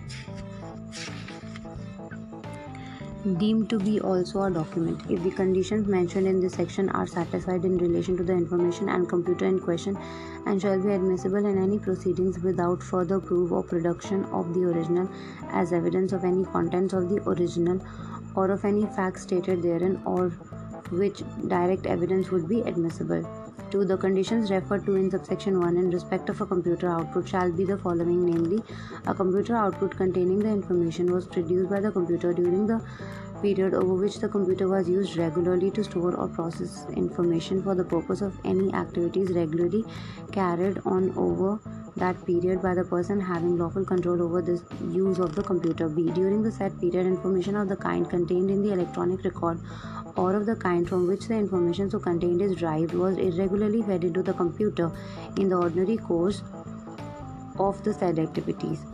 deemed to be also a document. If the conditions mentioned in this section are satisfied in relation to the information and computer in question and shall be admissible in any proceedings without further proof or production of the original as evidence of any contents of the original or of any facts stated therein or which direct evidence would be admissible 2. The conditions referred to in subsection 1 in respect of a computer output shall be the following namely, a computer output containing the information was produced by the computer during the period over which the computer was used regularly to store or process information for the purpose of any activities regularly carried on over that period by the person having lawful control over the use of the computer. B. During the said period, information of the kind contained in the electronic record or of the kind from which the information so contained is derived was irregularly fed into the computer in the ordinary course of the said activities.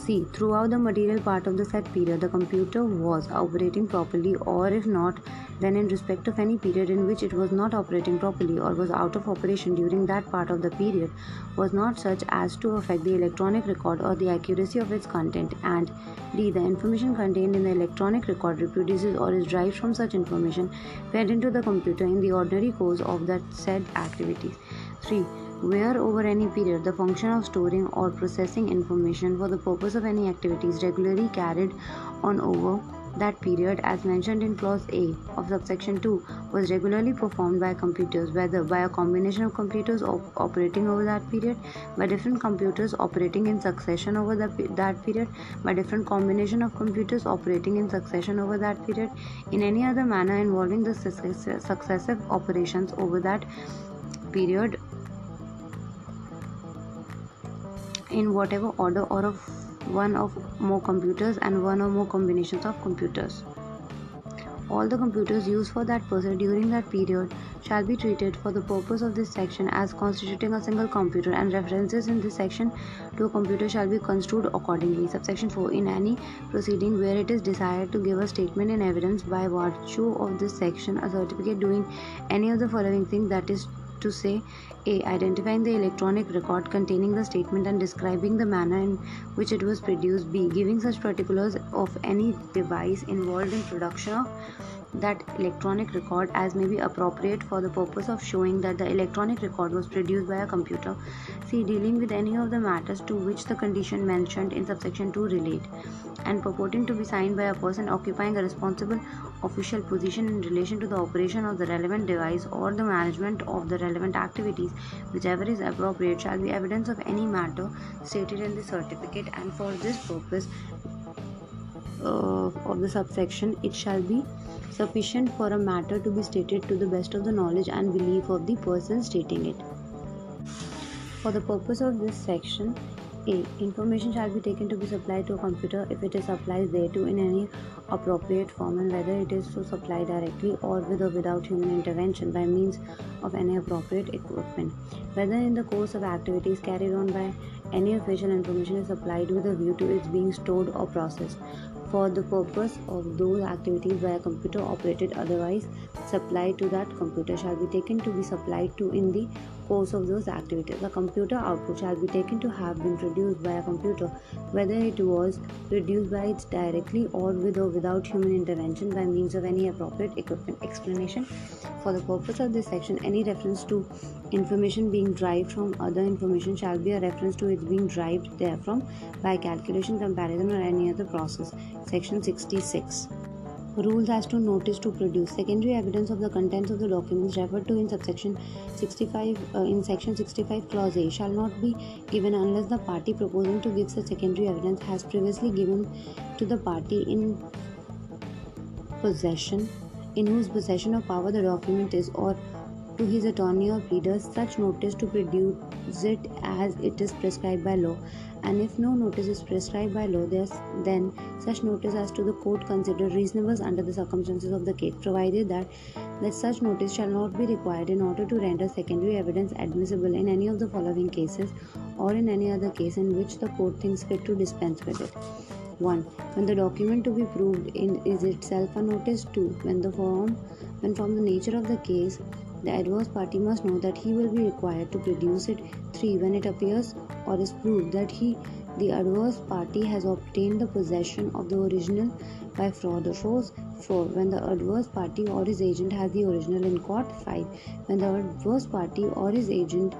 C. Throughout the material part of the set period, the computer was operating properly, or if not, then in respect of any period in which it was not operating properly or was out of operation during that part of the period, was not such as to affect the electronic record or the accuracy of its content. And D. The information contained in the electronic record reproduces or is derived from such information fed into the computer in the ordinary course of that said activities. 3 where over any period the function of storing or processing information for the purpose of any activities regularly carried on over that period as mentioned in clause A of subsection 2 was regularly performed by computers whether by a combination of computers op- operating over that period by different computers operating in succession over the, that period by different combination of computers operating in succession over that period in any other manner involving the successive operations over that period in whatever order or of one of more computers and one or more combinations of computers. All the computers used for that purpose during that period shall be treated for the purpose of this section as constituting a single computer and references in this section to a computer shall be construed accordingly. Subsection 4 In any proceeding where it is desired to give a statement in evidence by virtue of this section, a certificate doing any of the following things that is to say a. Identifying the electronic record containing the statement and describing the manner in which it was produced. B. Giving such particulars of any device involved in production of that electronic record as may be appropriate for the purpose of showing that the electronic record was produced by a computer. C. Dealing with any of the matters to which the condition mentioned in subsection 2 relate and purporting to be signed by a person occupying a responsible official position in relation to the operation of the relevant device or the management of the relevant activities, whichever is appropriate, shall be evidence of any matter stated in the certificate, and for this purpose uh, of the subsection, it shall be sufficient for a matter to be stated to the best of the knowledge and belief of the person stating it. For the purpose of this section, a. Information shall be taken to be supplied to a computer if it is supplied thereto in any appropriate form and whether it is so supplied directly or with or without human intervention by means of any appropriate equipment. Whether in the course of activities carried on by any official information is supplied with a view to its being stored or processed for the purpose of those activities by a computer operated otherwise supplied to that computer shall be taken to be supplied to in the course of those activities. The computer output shall be taken to have been produced by a computer, whether it was produced by it directly or with or without human intervention by means of any appropriate equipment. Explanation For the purpose of this section, any reference to information being derived from other information shall be a reference to its being derived therefrom by calculation, comparison, or any other process. Section 66. Rules as to notice to produce. Secondary evidence of the contents of the documents referred to in subsection 65 uh, in section 65 clause A shall not be given unless the party proposing to give such secondary evidence has previously given to the party in possession in whose possession of power the document is or to his attorney or pleaders such notice to produce it as it is prescribed by law. And if no notice is prescribed by law then such notice as to the court considered reasonable under the circumstances of the case provided that that such notice shall not be required in order to render secondary evidence admissible in any of the following cases or in any other case in which the court thinks fit to dispense with it. 1 when the document to be proved in is itself a notice. 2 when the form when from the nature of the case the adverse party must know that he will be required to produce it. 3 when it appears or is proved that he the adverse party has obtained the possession of the original by fraud or force. 4 when the adverse party or his agent has the original in court. 5 when the adverse party or his agent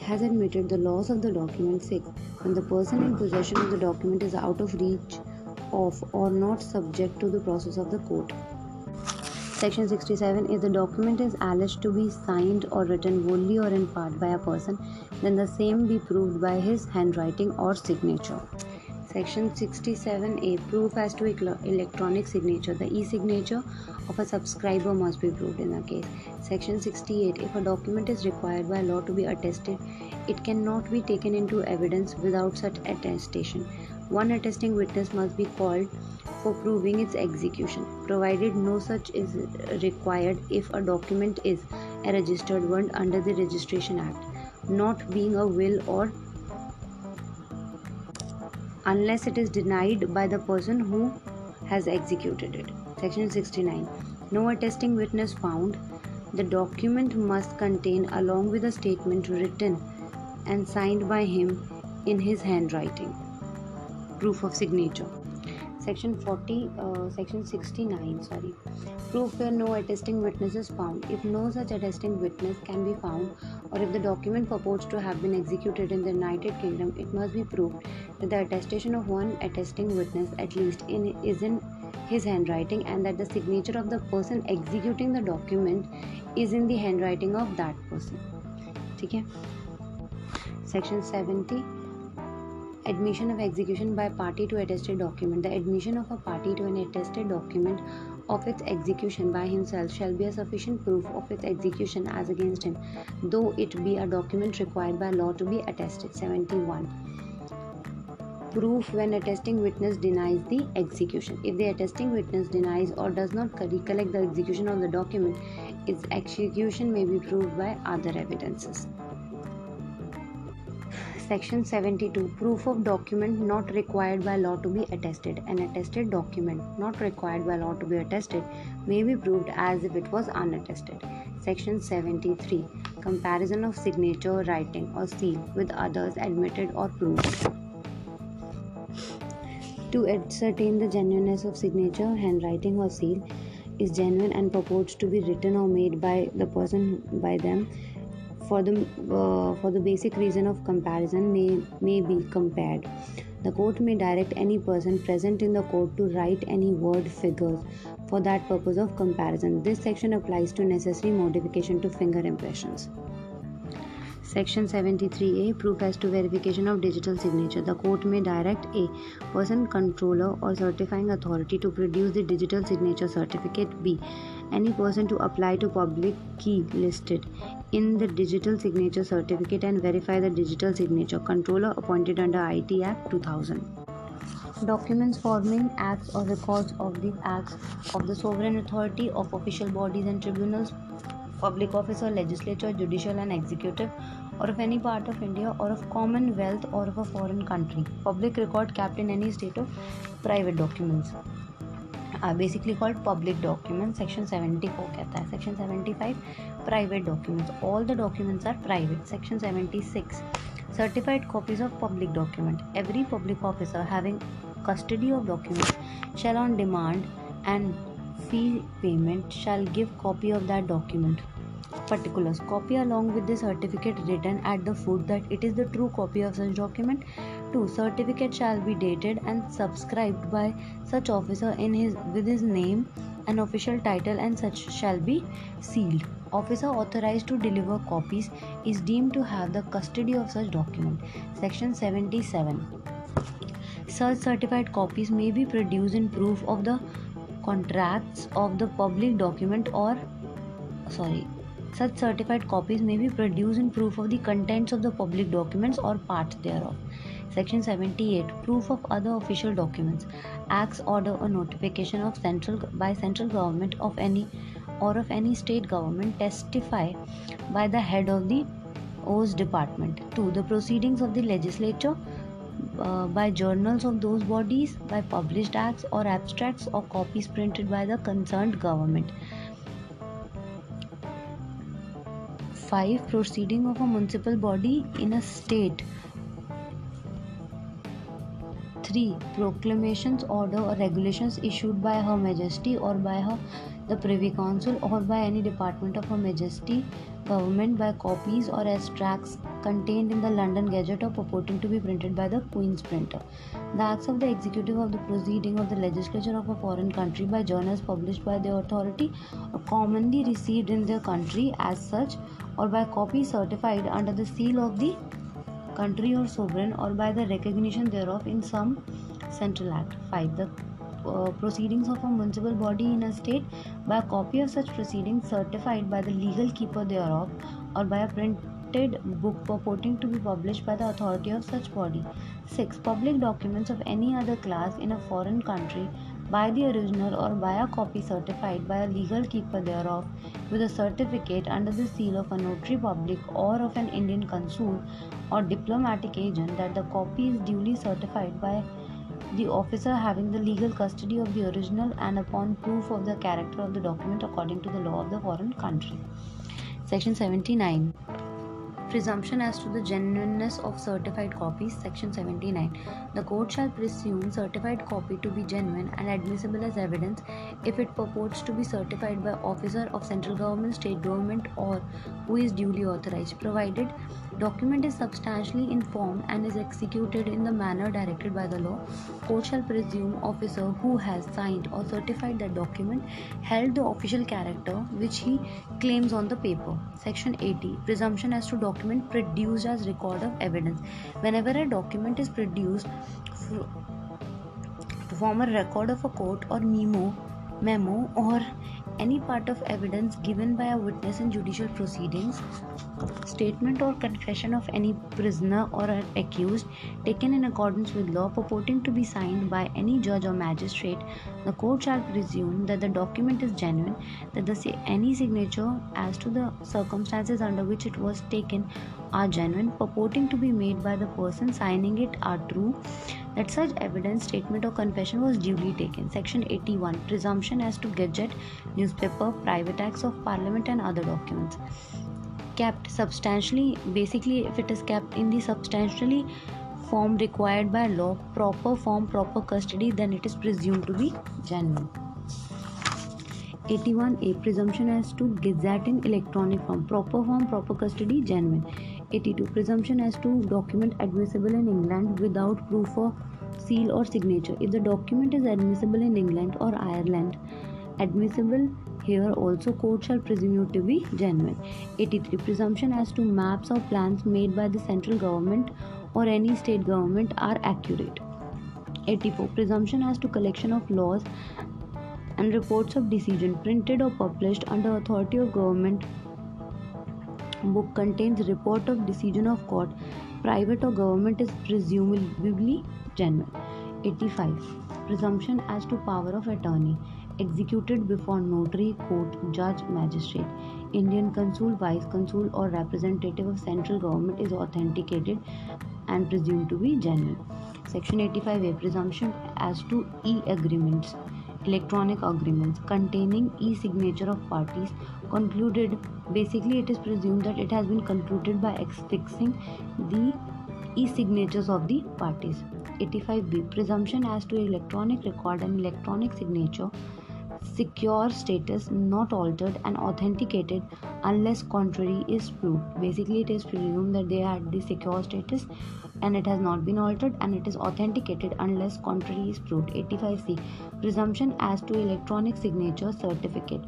has admitted the loss of the document. 6 when the person in possession of the document is out of reach of or not subject to the process of the court Section 67 If the document is alleged to be signed or written wholly or in part by a person, then the same be proved by his handwriting or signature. Section 67A Proof as to electronic signature. The e signature of a subscriber must be proved in a case. Section 68 If a document is required by law to be attested, it cannot be taken into evidence without such attestation. One attesting witness must be called for proving its execution, provided no such is required if a document is a registered one under the Registration Act, not being a will or unless it is denied by the person who has executed it. Section 69. No attesting witness found. The document must contain, along with a statement written and signed by him in his handwriting, proof of signature section 40 uh, section 69 sorry. Proof where no attesting witness is found. If no such attesting witness can be found or if the document purports to have been executed in the united kingdom it must be proved that the attestation of one attesting witness at least in is in his handwriting and that the signature of the person executing the document is in the handwriting of that person. okay section 70 admission of execution by party to attested document. The admission of a party to an attested document of its execution by himself shall be a sufficient proof of its execution as against him though it be a document required by law to be attested. 71 proof when attesting witness denies the execution. If the attesting witness denies or does not recollect the execution of the document its execution may be proved by other evidences Section 72 Proof of document not required by law to be attested. An attested document not required by law to be attested may be proved as if it was unattested. Section 73 Comparison of signature, writing, or seal with others admitted or proved. To ascertain the genuineness of signature, handwriting, or seal is genuine and purports to be written or made by the person by them for the uh, for the basic reason of comparison may may be compared the court may direct any person present in the court to write any word figures for that purpose of comparison this section applies to necessary modification to finger impressions Section 73A Proof as to verification of digital signature. The court may direct a person, controller, or certifying authority to produce the digital signature certificate. B. Any person to apply to public key listed in the digital signature certificate and verify the digital signature. Controller appointed under IT Act 2000 documents forming acts or records of the acts of the sovereign authority of official bodies and tribunals public officer, legislature, judicial, and executive, or of any part of India, or of Commonwealth, or of a foreign country. Public record kept in any state of private documents are basically called public document section seventy four कहता है section seventy five private documents all the documents are private section seventy six certified copies of public document every public officer having custody of document shall on demand and fee payment shall give copy of that document particulars copy along with the certificate written at the foot that it is the true copy of such document 2. Certificate shall be dated and subscribed by such officer in his with his name and official title and such shall be sealed. Officer authorized to deliver copies is deemed to have the custody of such document. Section 77. Such certified copies may be produced in proof of the contracts of the public document or sorry such certified copies may be produced in proof of the contents of the public documents or parts thereof. Section 78 Proof of other official documents. Acts, order, or notification of central by central government of any or of any state government testify by the head of the OS department. 2. The proceedings of the legislature uh, by journals of those bodies, by published acts or abstracts or copies printed by the concerned government. 5. Proceeding of a municipal body in a state 3. Proclamations, order, or regulations issued by Her Majesty or by her the Privy Council or by any department of Her Majesty government by copies or extracts contained in the London Gazette or purporting to be printed by the Queen's printer. The acts of the executive of the proceeding of the legislature of a foreign country by journals published by the authority are commonly received in their country as such or by copy certified under the seal of the country or sovereign or by the recognition thereof in some central act. 5 the uh, proceedings of a municipal body in a state by a copy of such proceedings certified by the legal keeper thereof or by a printed book purporting to be published by the authority of such body. 6 public documents of any other class in a foreign country by the original or by a copy certified by a legal keeper thereof with a certificate under the seal of a notary public or of an Indian consul or diplomatic agent that the copy is duly certified by the officer having the legal custody of the original and upon proof of the character of the document according to the law of the foreign country. Section 79 Presumption as to the genuineness of certified copies, section 79. The court shall presume certified copy to be genuine and admissible as evidence if it purports to be certified by officer of central government, state government, or who is duly authorized, provided document is substantially in form and is executed in the manner directed by the law. Court shall presume officer who has signed or certified that document held the official character which he claims on the paper. Section 80. Presumption as to document produced as record of evidence. Whenever a document is produced to form a record of a court or memo, memo or any part of evidence given by a witness in judicial proceedings, statement or confession of any prisoner or accused taken in accordance with law purporting to be signed by any judge or magistrate, the court shall presume that the document is genuine, that the, any signature as to the circumstances under which it was taken are genuine, purporting to be made by the person signing it are true, that such evidence, statement, or confession was duly taken. Section 81 Presumption as to Gazette, newspaper, private acts of parliament, and other documents. Kept substantially, basically, if it is kept in the substantially form required by law, proper form, proper custody, then it is presumed to be genuine. 81a presumption as to gazette in electronic form proper form proper custody genuine 82 presumption as to document admissible in england without proof of seal or signature. If the document is admissible in england or ireland admissible here also court shall presume it to be genuine. 83 presumption as to maps or plans made by the central government or any state government are accurate. 84 presumption as to collection of laws and reports of decision printed or published under authority of government book contains report of decision of court private or government is presumably genuine 85 presumption as to power of attorney. Executed before notary court judge magistrate. Indian consul vice consul or representative of central government is authenticated and presumed to be genuine section 85a presumption as to e agreements electronic agreements containing e-signature of parties concluded. Basically it is presumed that it has been concluded by affixing the e-signatures of the parties. 85b presumption as to electronic record and electronic signature secure status not altered and authenticated unless contrary is proved. Basically it is presumed that they had the secure status and it has not been altered and it is authenticated unless contrary is proved. 85c presumption as to electronic signature certificate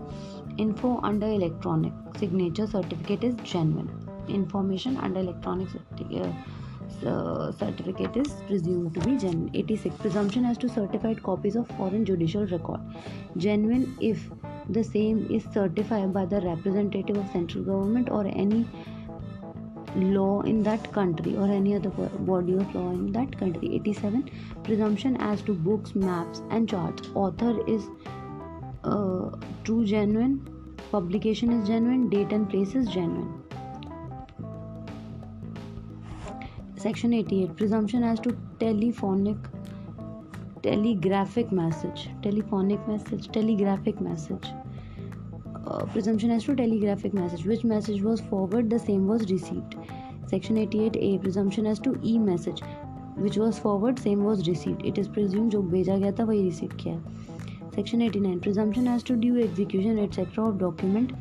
info under electronic signature certificate is genuine information under electronic uh, uh, certificate is presumed to be genuine. 86. Presumption as to certified copies of foreign judicial record. Genuine if the same is certified by the representative of central government or any law in that country or any other body of law in that country 87 presumption as to books maps and charts author is true genuine publication is genuine date and place is genuine section 88 presumption as to telephonic telegraphic message telephonic message telegraphic message presumption as to telegraphic message which message was forward the same was received section 88 A presumption as to e message which was forward same was received it is presume जो भेजा गया था, वही receive किया है। Section 89 presumption as to due execution etc of document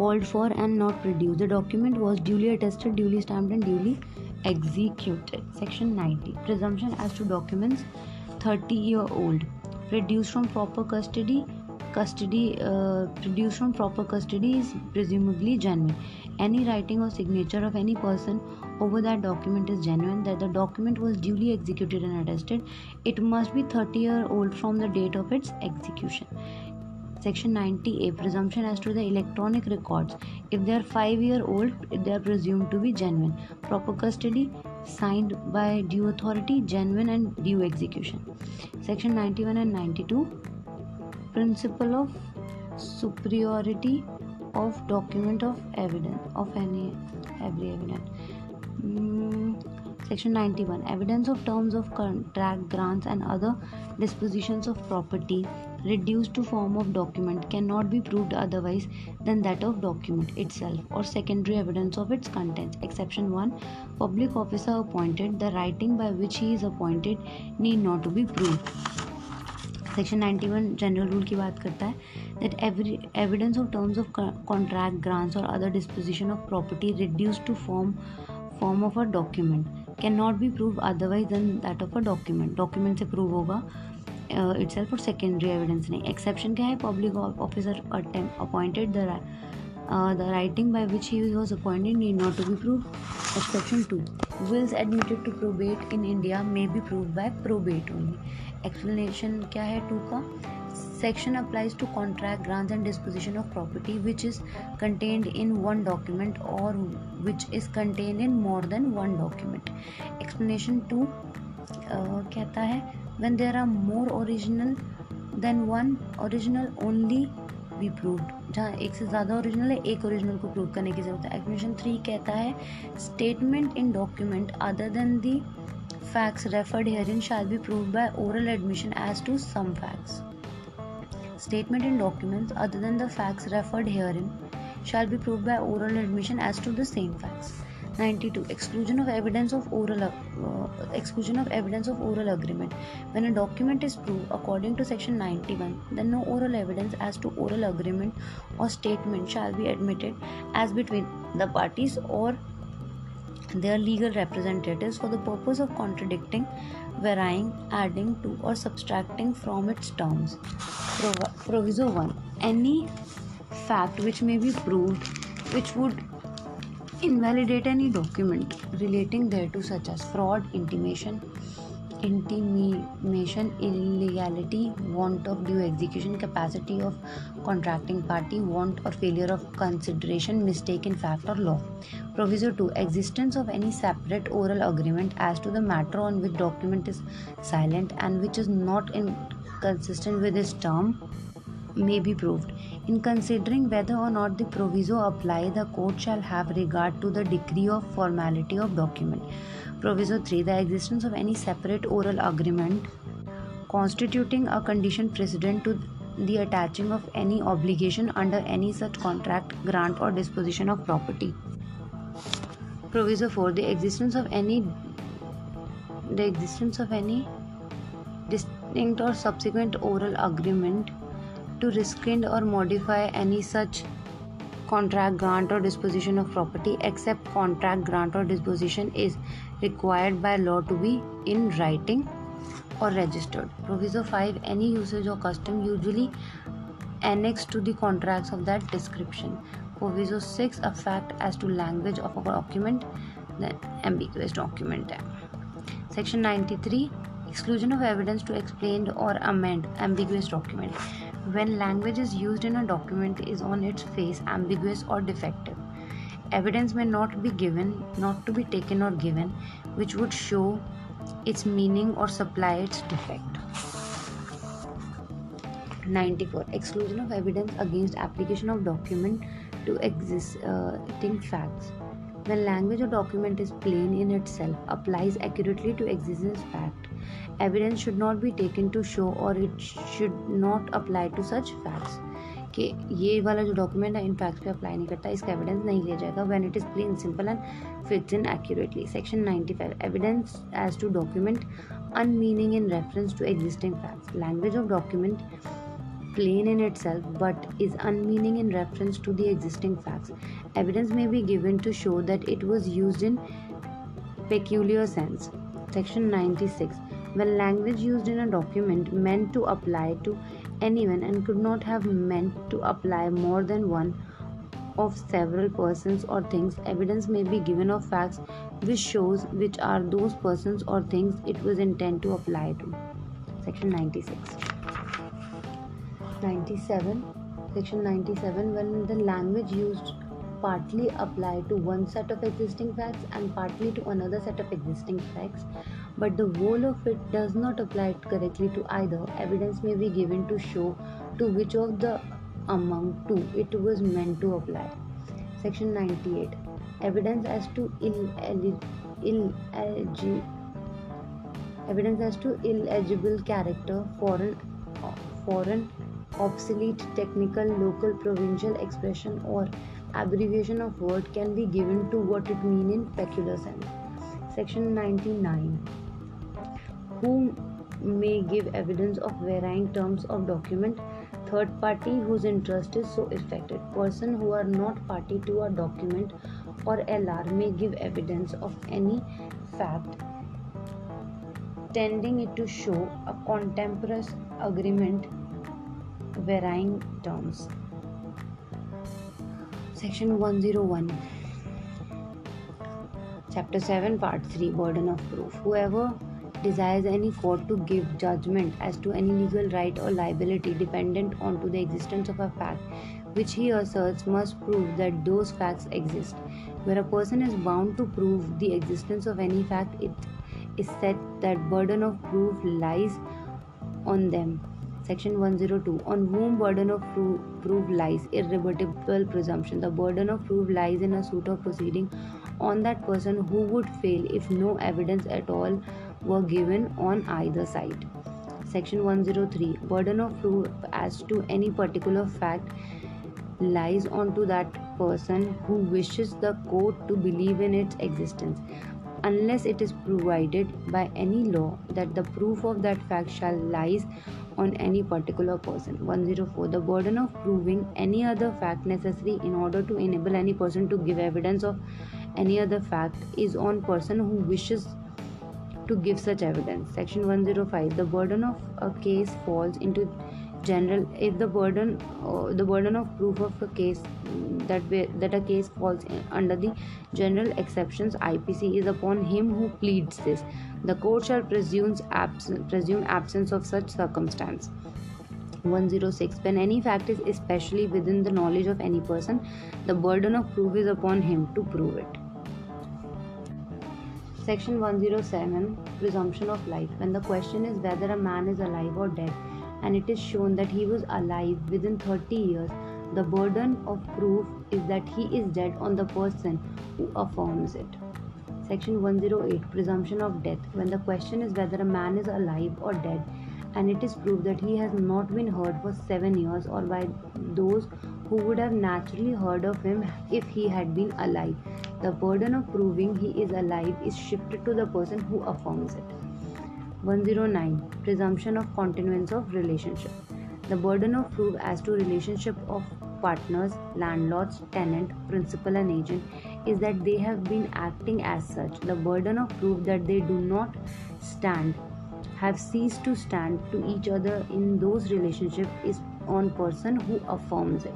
called for and not produced. The document was duly attested, duly stamped, and duly executed. Section 90 Presumption as to documents 30 year old produced from proper custody custody uh, produced from proper custody is presumably genuine any writing or signature of any person over that document is genuine that the document was duly executed and attested it must be 30 year old from the date of its execution Section 90A Presumption as to the electronic records. If they are 5 year old, they are presumed to be genuine. Proper custody signed by due authority, genuine and due execution. Section 91 and 92 Principle of superiority of document of evidence of any every evidence. Section ninety one evidence of terms of contract grants and other dispositions of property reduce to form of document can not be proved otherwise then that of document itself or secondary evidence of its contents exception one public officer appointed the writing by which he is appointed need not to be prove section ninety one general rule की बात करता है that every evidence of terms of contract grants or other disposition of property reduce to form form of a document document not be प्रूव अदरवाइज़ दैन दैट ऑफ़ a document document से प्रूव होगा itself or secondary evidence नहीं। Exception क्या है? Public officer appointed the writing by which he was appointed need not to be prove exception to wills admitted to probate in India may be prove by probate only explanation क्या है to का? Section applies to contract grants and disposition of property which is contained in one document or which is contained in more than one document explanation 2 uh, कहता है when there are more original than one original only be proved जहाँ एक से ज़्यादा original है एक original को prove करने की ज़रूरत है एक्सप्लेनेशन थ्री कहता है statement in document other then the facts referred herein shall be proved by oral admission as to some facts. Statement in documents other than the facts referred herein shall be proved by oral admission as to the same facts. 92 exclusion of evidence of oral uh, exclusion of evidence of oral agreement when a document is proved according to section 91 then no oral evidence as to oral agreement or statement shall be admitted as between the parties or their legal representatives for the purpose of contradicting varying adding to or subtracting from its terms. Proviso 1 any fact which may be proved which would invalidate any document relating thereto such as fraud intimation intimation illegality want of due execution capacity of contracting party want or failure of consideration mistake in fact or law proviso 2 existence of any separate oral agreement as to the matter on which document is silent and which is not inconsistent with its term may be proved. In considering whether or not the proviso apply, the court shall have regard to the degree of formality of document. Proviso 3. The existence of any separate oral agreement constituting a condition precedent to the attaching of any obligation under any such contract, grant, or disposition of property. Proviso 4. The existence of any the existence of any distinct or subsequent oral agreement to rescind or modify any such contract grant or disposition of property except contract grant or disposition is required by law to be in writing or registered. Proviso 5 any usage or custom usually annexed to the contracts of that description. Proviso 6 a fact as to language of a document the ambiguous document. Section 93 exclusion of evidence to explain or amend ambiguous document when language is used in a document is on its face ambiguous or defective. Evidence may not be given not to be taken or given which would show its meaning or supply its defect. 94 exclusion of evidence against application of document to existing facts. When language or document is plain in itself applies accurately to existing fact evidence should not be taken to show or it should not apply to such facts कि ये वाला जो document है, इन facts पे apply नहीं करता, इसका evidence नहीं लिया जाएगा when it is plain simple and fits in accurately section ninety five evidence as to document unmeaning in reference to existing facts language of document plain in itself but is unmeaning in reference to the existing facts evidence may be given to show that it was use in peculiar sense section ninety six when language used in a document meant to apply to anyone and could not have meant to apply more than one of several persons or things. Evidence may be given of facts which shows which are those persons or things it was intended to apply to. Section 96 97 section 97 when the language used partly apply to one set of existing facts and partly to another set of existing facts but the whole of it does not apply correctly to either. Evidence may be given to show to which of the among two it was meant to apply. Section 98. Evidence as to illegible evidence as to illegible character, foreign, foreign, obsolete, technical, local, provincial expression, or abbreviation of word can be given to what it mean in peculiar sense. Section 99 who may give evidence of varying terms of document third party whose interest is so affected. Person who are not party to a document or lr may give evidence of any fact tending it to show a contemporaneous agreement varying terms. Section 101 chapter 7 part 3 burden of proof. Whoever desires any court to give judgment as to any legal right or liability dependent on to the existence of a fact which he asserts must prove that those facts exist. Where a person is bound to prove the existence of any fact it is said that burden of proof lies on them. Section 102 on whom burden of proof lies irrebuttable presumption. The burden of proof lies in a suit of proceeding on that person who would fail if no evidence at all were given on either side. Section 103 Burden of proof as to any particular fact lies onto that person who wishes the court to believe in its existence unless it is provided by any law that the proof of that fact shall lies on any particular person 104 the burden of proving any other fact necessary in order to enable any person to give evidence of any other fact is on person who wishes to give such evidence. Section 105 The burden of a case falls into general if the burden uh, the burden of proof of a case that that a case falls under the general exceptions IPC is upon him who pleads this. The court shall presume absence presume absence of such circumstance. 106 when any fact is especially within the knowledge of any person the burden of proof is upon him to prove it Section 107 Presumption of Life. When the question is whether a man is alive or dead, and it is shown that he was alive within 30 years, the burden of proof is that he is dead on the person who affirms it. Section 108 Presumption of Death. When the question is whether a man is alive or dead, and it is proved that he has not been heard for seven years or by those who would have naturally heard of him if he had been alive. The burden of proving he is alive is shifted to the person who affirms it. 109 Presumption of continuance of relationship. The burden of proof as to relationship of partners, landlords, tenant, principal, and agent is that they have been acting as such. The burden of proof that they do not stand, have ceased to stand to each other in those relationships is on person who affirms it.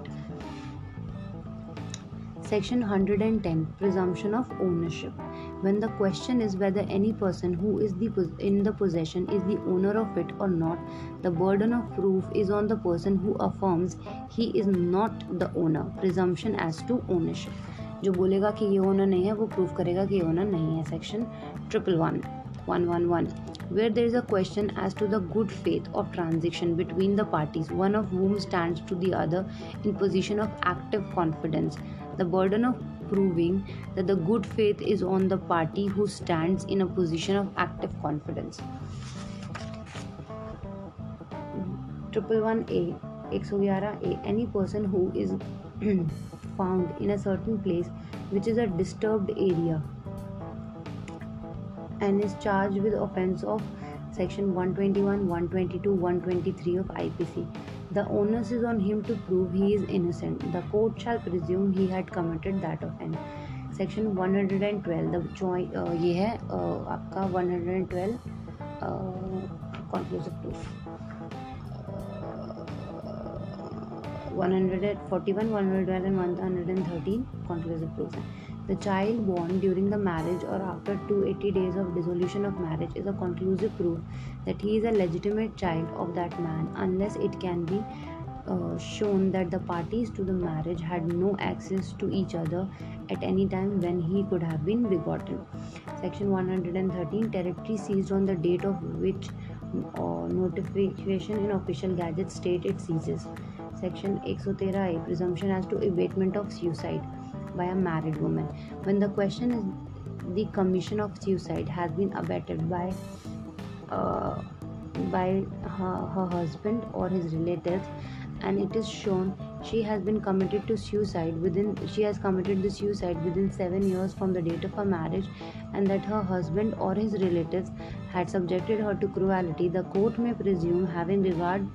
Section 110 Presumption of ownership. When the question is whether any person who is the in the possession is the owner of it or not, the burden of proof is on the person who affirms he is not the owner. Presumption as to ownership. जो बोलेगा कि ये owner नहीं है वो prove करेगा कि owner नहीं है section triple one one one one where there is a question as to the good faith of transaction between the parties, one of whom stands to the other in position of active confidence. The burden of proving that the good faith is on the party who stands in a position of active confidence. Triple one A, A. Any person who is found in a certain place which is a disturbed area and is charged with offense of section 121 122 123 of ipc the onus is on him to prove he is innocent the court shall presume he had committed that offense section 112 the uh, ये है uh, आपका 112 conclusive proof 141 112 and 113 conclusive proofs the child born during the marriage or after 280 days of dissolution of marriage is a conclusive proof that he is a legitimate child of that man unless it can be uh, shown that the parties to the marriage had no access to each other at any time when he could have been begotten. Section 113 Territory seized on the date of which uh, notification in official gazette state it seizes. Section 113 Presumption as to abetment of suicide by a married woman. When the question is the commission of suicide has been abetted by uh, by her, her husband or his relatives and it is shown she has been committed to suicide within she has committed the suicide within 7 years from the date of her marriage and that her husband or his relatives had subjected her to cruelty the court may presume having regard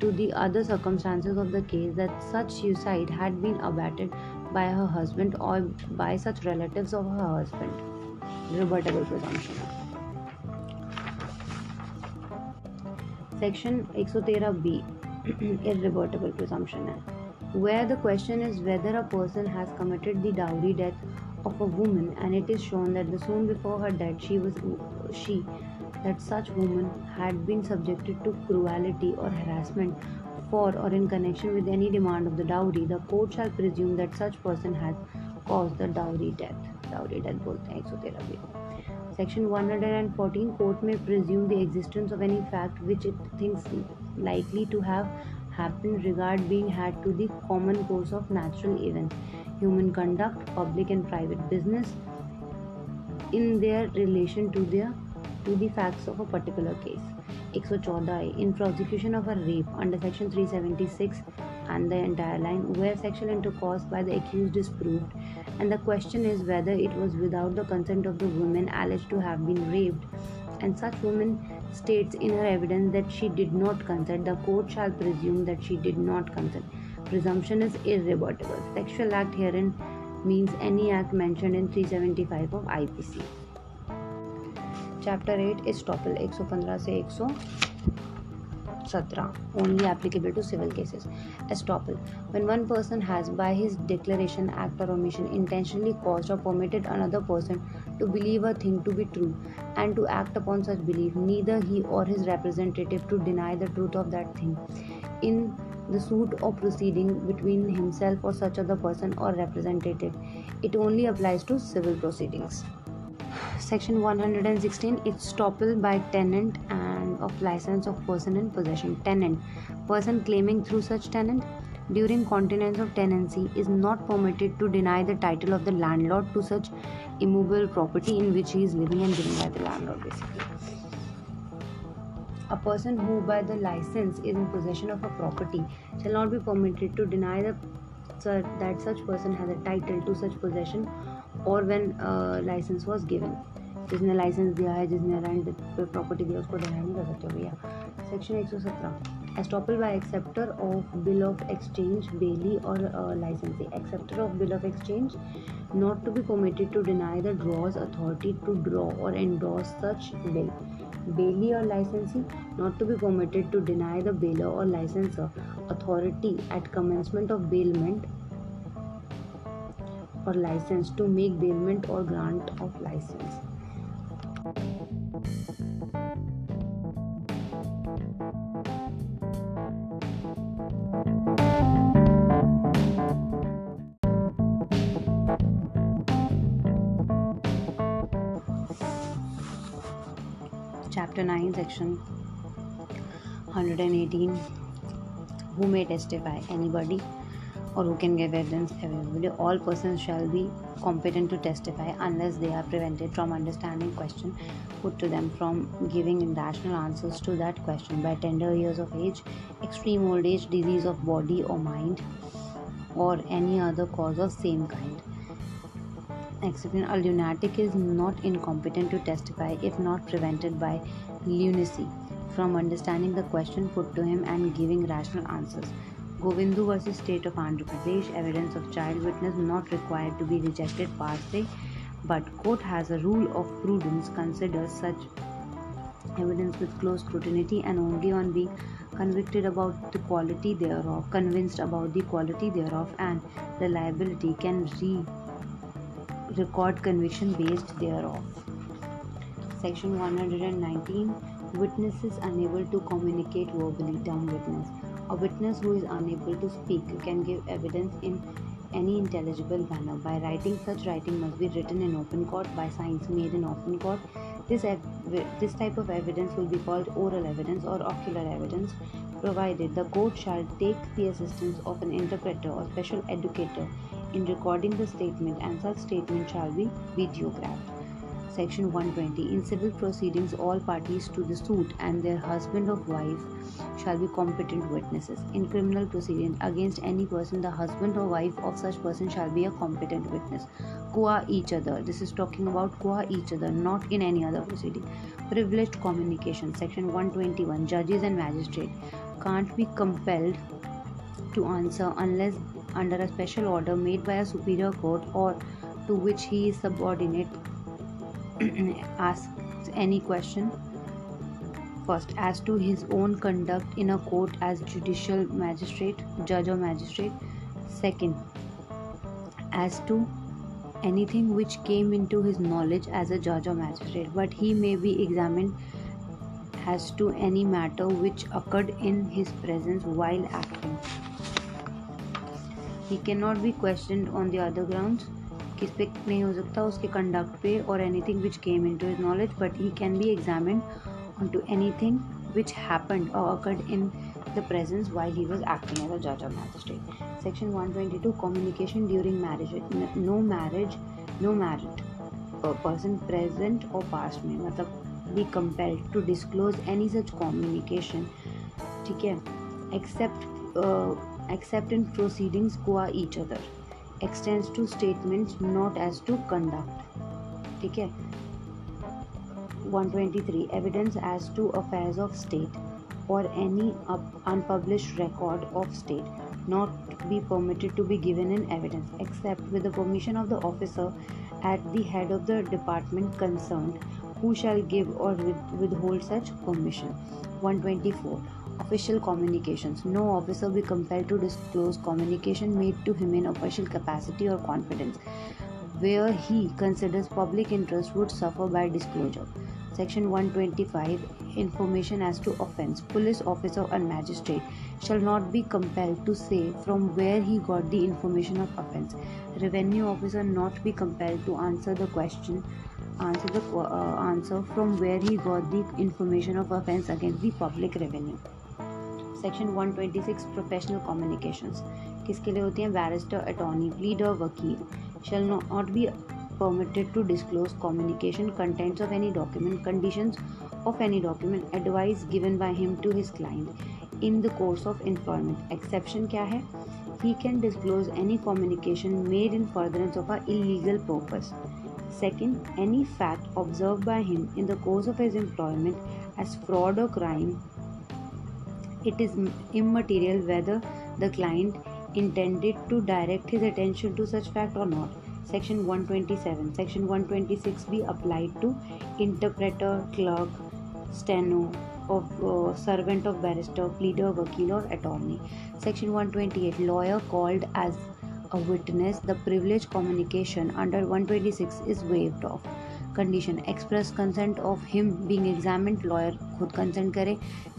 to the other circumstances of the case that such suicide had been abetted by her husband or by such relatives of her husband. Rebuttable presumption. Section 113 B irrebuttable presumption है where the question is whether a person has committed the dowry death of a woman and it is shown that the soon before her death she was she that such woman had been subjected to cruelty or harassment for or in connection with any demand of the dowry, the court shall presume that such person has caused the dowry death. Dowry death बोलते हैं 113 Section 114 court may presume the existence of any fact which it thinks likely to have happened regard being had to the common course of natural events, human conduct, public and private business in their relation to their to the facts of a particular case. 114 in prosecution of a rape under section 376 and the entire line where sexual intercourse by the accused is proved. And the question is whether it was without the consent of the woman alleged to have been raped. And such woman states in her evidence that she did not consent. The court shall presume that she did not consent. Presumption is irrebuttable. Sexual act herein means any act mentioned in 375 of IPC chapter eight estoppel एक सौ पंद्रह से एक सौ सत्रह only applicable to civil cases estoppel one one person has by his declaration act or omission intentionally cause or permitted another person to believe a thing to be true and to act upon such believe neither he or his representative to deny the truth of that thing in the suit of proceeding between himself or such other person or representative. It only applies to civil proceedings. Section 116 estoppel by tenant and of license of person in possession. Tenant person claiming through such tenant during continuance of tenancy is not permitted to deny the title of the landlord to such immovable property in which he is living and given by the landlord basically. A person who by the license is in possession of a property shall not be permitted to deny the, that such person has a title to such possession when a license was given, जिसने licence दिया है, जिसने rent property दिया, उसको deny नहीं कर सकते भैया। सेक्शन एक सौ सत्रह estoppel by acceptor of bill of exchange bailee or licensee acceptor of bill of exchange not to be permitted to deny the drawer's authority to draw or endorse such bill bailey or licensee not to be permitted to deny the bailer or licensor authority at commencement of bailment or license to make bailment or grant of license. Chapter 9 section 118 who may testify? Anybody or who can give evidence everybody all persons shall be competent to testify unless they are prevented from understanding question put to them from giving rational answers to that question. By tender years of age extreme old age disease of body or mind or any other cause of same kind. Exception a lunatic is not incompetent to testify if not prevented by lunacy from understanding the question put to him and giving rational answers Govindu versus State of Andhra Pradesh, evidence of child witness not required to be rejected per se, but court has a rule of prudence considers such evidence with close scrutiny and only on being convicted about the quality thereof, convinced about the quality thereof and reliability can re record conviction based thereof. Section 119 Witnesses unable to communicate verbally, dumb witness. A witness who is unable to speak can give evidence in any intelligible manner. By writing, such writing must be written in open court by signs made in open court. This, ev- this type of evidence will be called oral evidence or ocular evidence, provided the court shall take the assistance of an interpreter or special educator in recording the statement, and such statement shall be videographed. Section 120 In civil proceedings, all parties to the suit and their husband or wife shall be competent witnesses. In criminal proceedings against any person, the husband or wife of such person shall be a competent witness. Qua each other. This is talking about qua each other, not in any other proceeding. Privileged communication. Section 121 Judges and magistrates can't be compelled to answer unless under a special order made by a superior court or to which he is subordinate Mm-hmm. asks any question first as to his own conduct in a court as judicial magistrate judge or magistrate. Second as to anything which came into his knowledge as a judge or magistrate but he may be examined as to any matter which occurred in his presence while acting. He cannot be questioned on the other grounds किस पे नहीं हो सकता उसके conduct पे or anything which came into is knowledge but he can be examine to any thing which happened or occurred in the presence while he was acting as a जज of magistrate section one twenty two communication during marriage no marriage no married person present or past में मतलब be compelled to disclose any such communication ठीक है? Except except in proceedings को are each other extends to statements not as to conduct ठीक है 123 evidence as to affairs of state or any unpublished record of state not be permitted to be given in evidence except with the permission of the officer at the head of the department concerned who shall give or withhold such permission 124 official communications. No officer be compelled to disclose communication made to him in official capacity or confidence. Where he considers public interest would suffer by disclosure. Section 125 Information as to offence. Police officer and magistrate shall not be compelled to say from where he got the information of offence. Revenue officer not be compelled to answer the question answer the uh, answer from where he got the information of offence against the public revenue. Section 126 Professional Communications किसके लिए होती हैं barrister attorney pleader वकील shall not be permitted to disclose communication contents of any document conditions of any document advice given by him to his client in the course of employment exception क्या है he can disclose any communication made in furtherance of a illegal purpose Second, any fact observed by him in the course of his employment as fraud or crime, it is immaterial whether the client intended to direct his attention to such fact or not. Section 127. Section 126 be applied to interpreter, clerk, steno, of uh, servant of barrister, pleader, vakil, or attorney. Section 128. Lawyer called as a witness, the privileged communication under 126 is waived off. Condition express consent of him being examined lawyer खुद consent करे.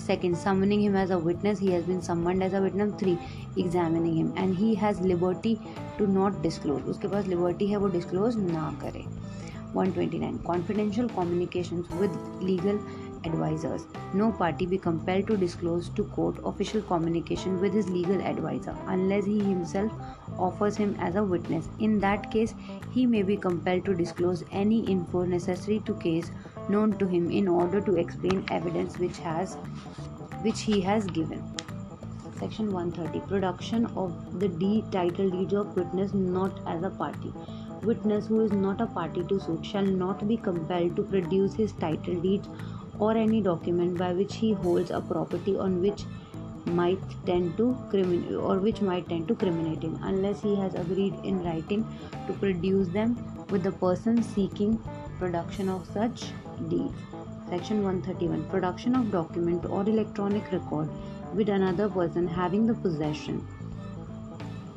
Second summoning him as a witness he has been summoned as a witness three examining him and he has liberty to not disclose उसके पास liberty है वो disclose ना करे. 129 confidential communications with legal advisors. No party be compelled to disclose to court official communication with his legal advisor unless he himself offers him as a witness. In that case, he may be compelled to disclose any info necessary to case known to him in order to explain evidence which has which he has given. Section 130 Production of the D title deeds of witness not as a party. Witness who is not a party to suit shall not be compelled to produce his title deeds or any document by which he holds a property on which might tend to crimin- or which might tend to criminate him unless he has agreed in writing to produce them with the person seeking production of such deeds. Section 131 production of document or electronic record with another person having the possession.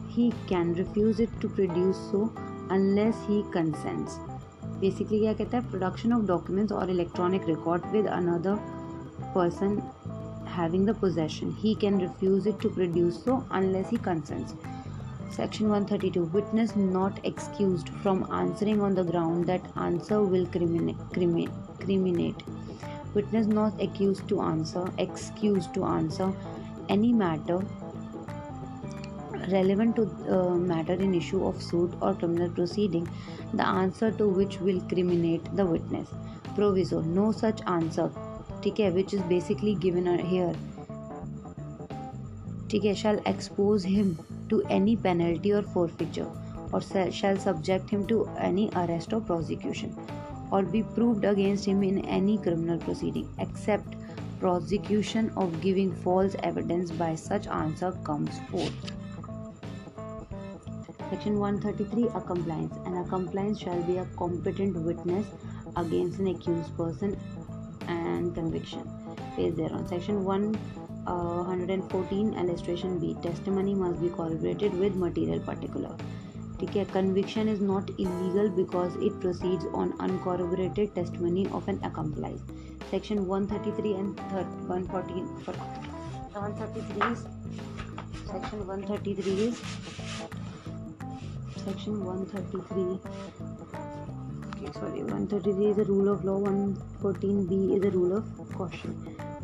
He can refuse it to produce so unless he consents basically क्या कहता है production of documents or electronic record with another person having the possession he can refuse it to produce so unless he concern section one thirty two witness not excuse from answering on the ground that answer will criminate witness not accused to answer, excused to answer any matter relevant to uh, matter in issue of suit or criminal proceeding, the answer to which will criminate the witness. Proviso, no such answer, ठीक which is basically given here. ठीक shall expose him to any penalty or forfeiture, or shall subject him to any arrest or prosecution, or be proved against him in any criminal proceeding, except prosecution of giving false evidence by such answer comes forth. Section 133 Accomplice. An accomplice shall be a competent witness against an accused person and conviction. Page there on Section 114 uh, Illustration B. Testimony must be corroborated with material particular. Okay, conviction is not illegal because it proceeds on uncorroborated testimony of an accomplice. Section 133 and 114. 133 is Section 133 is section 133 okay sorry 133 is a rule of law 114b is a rule of caution.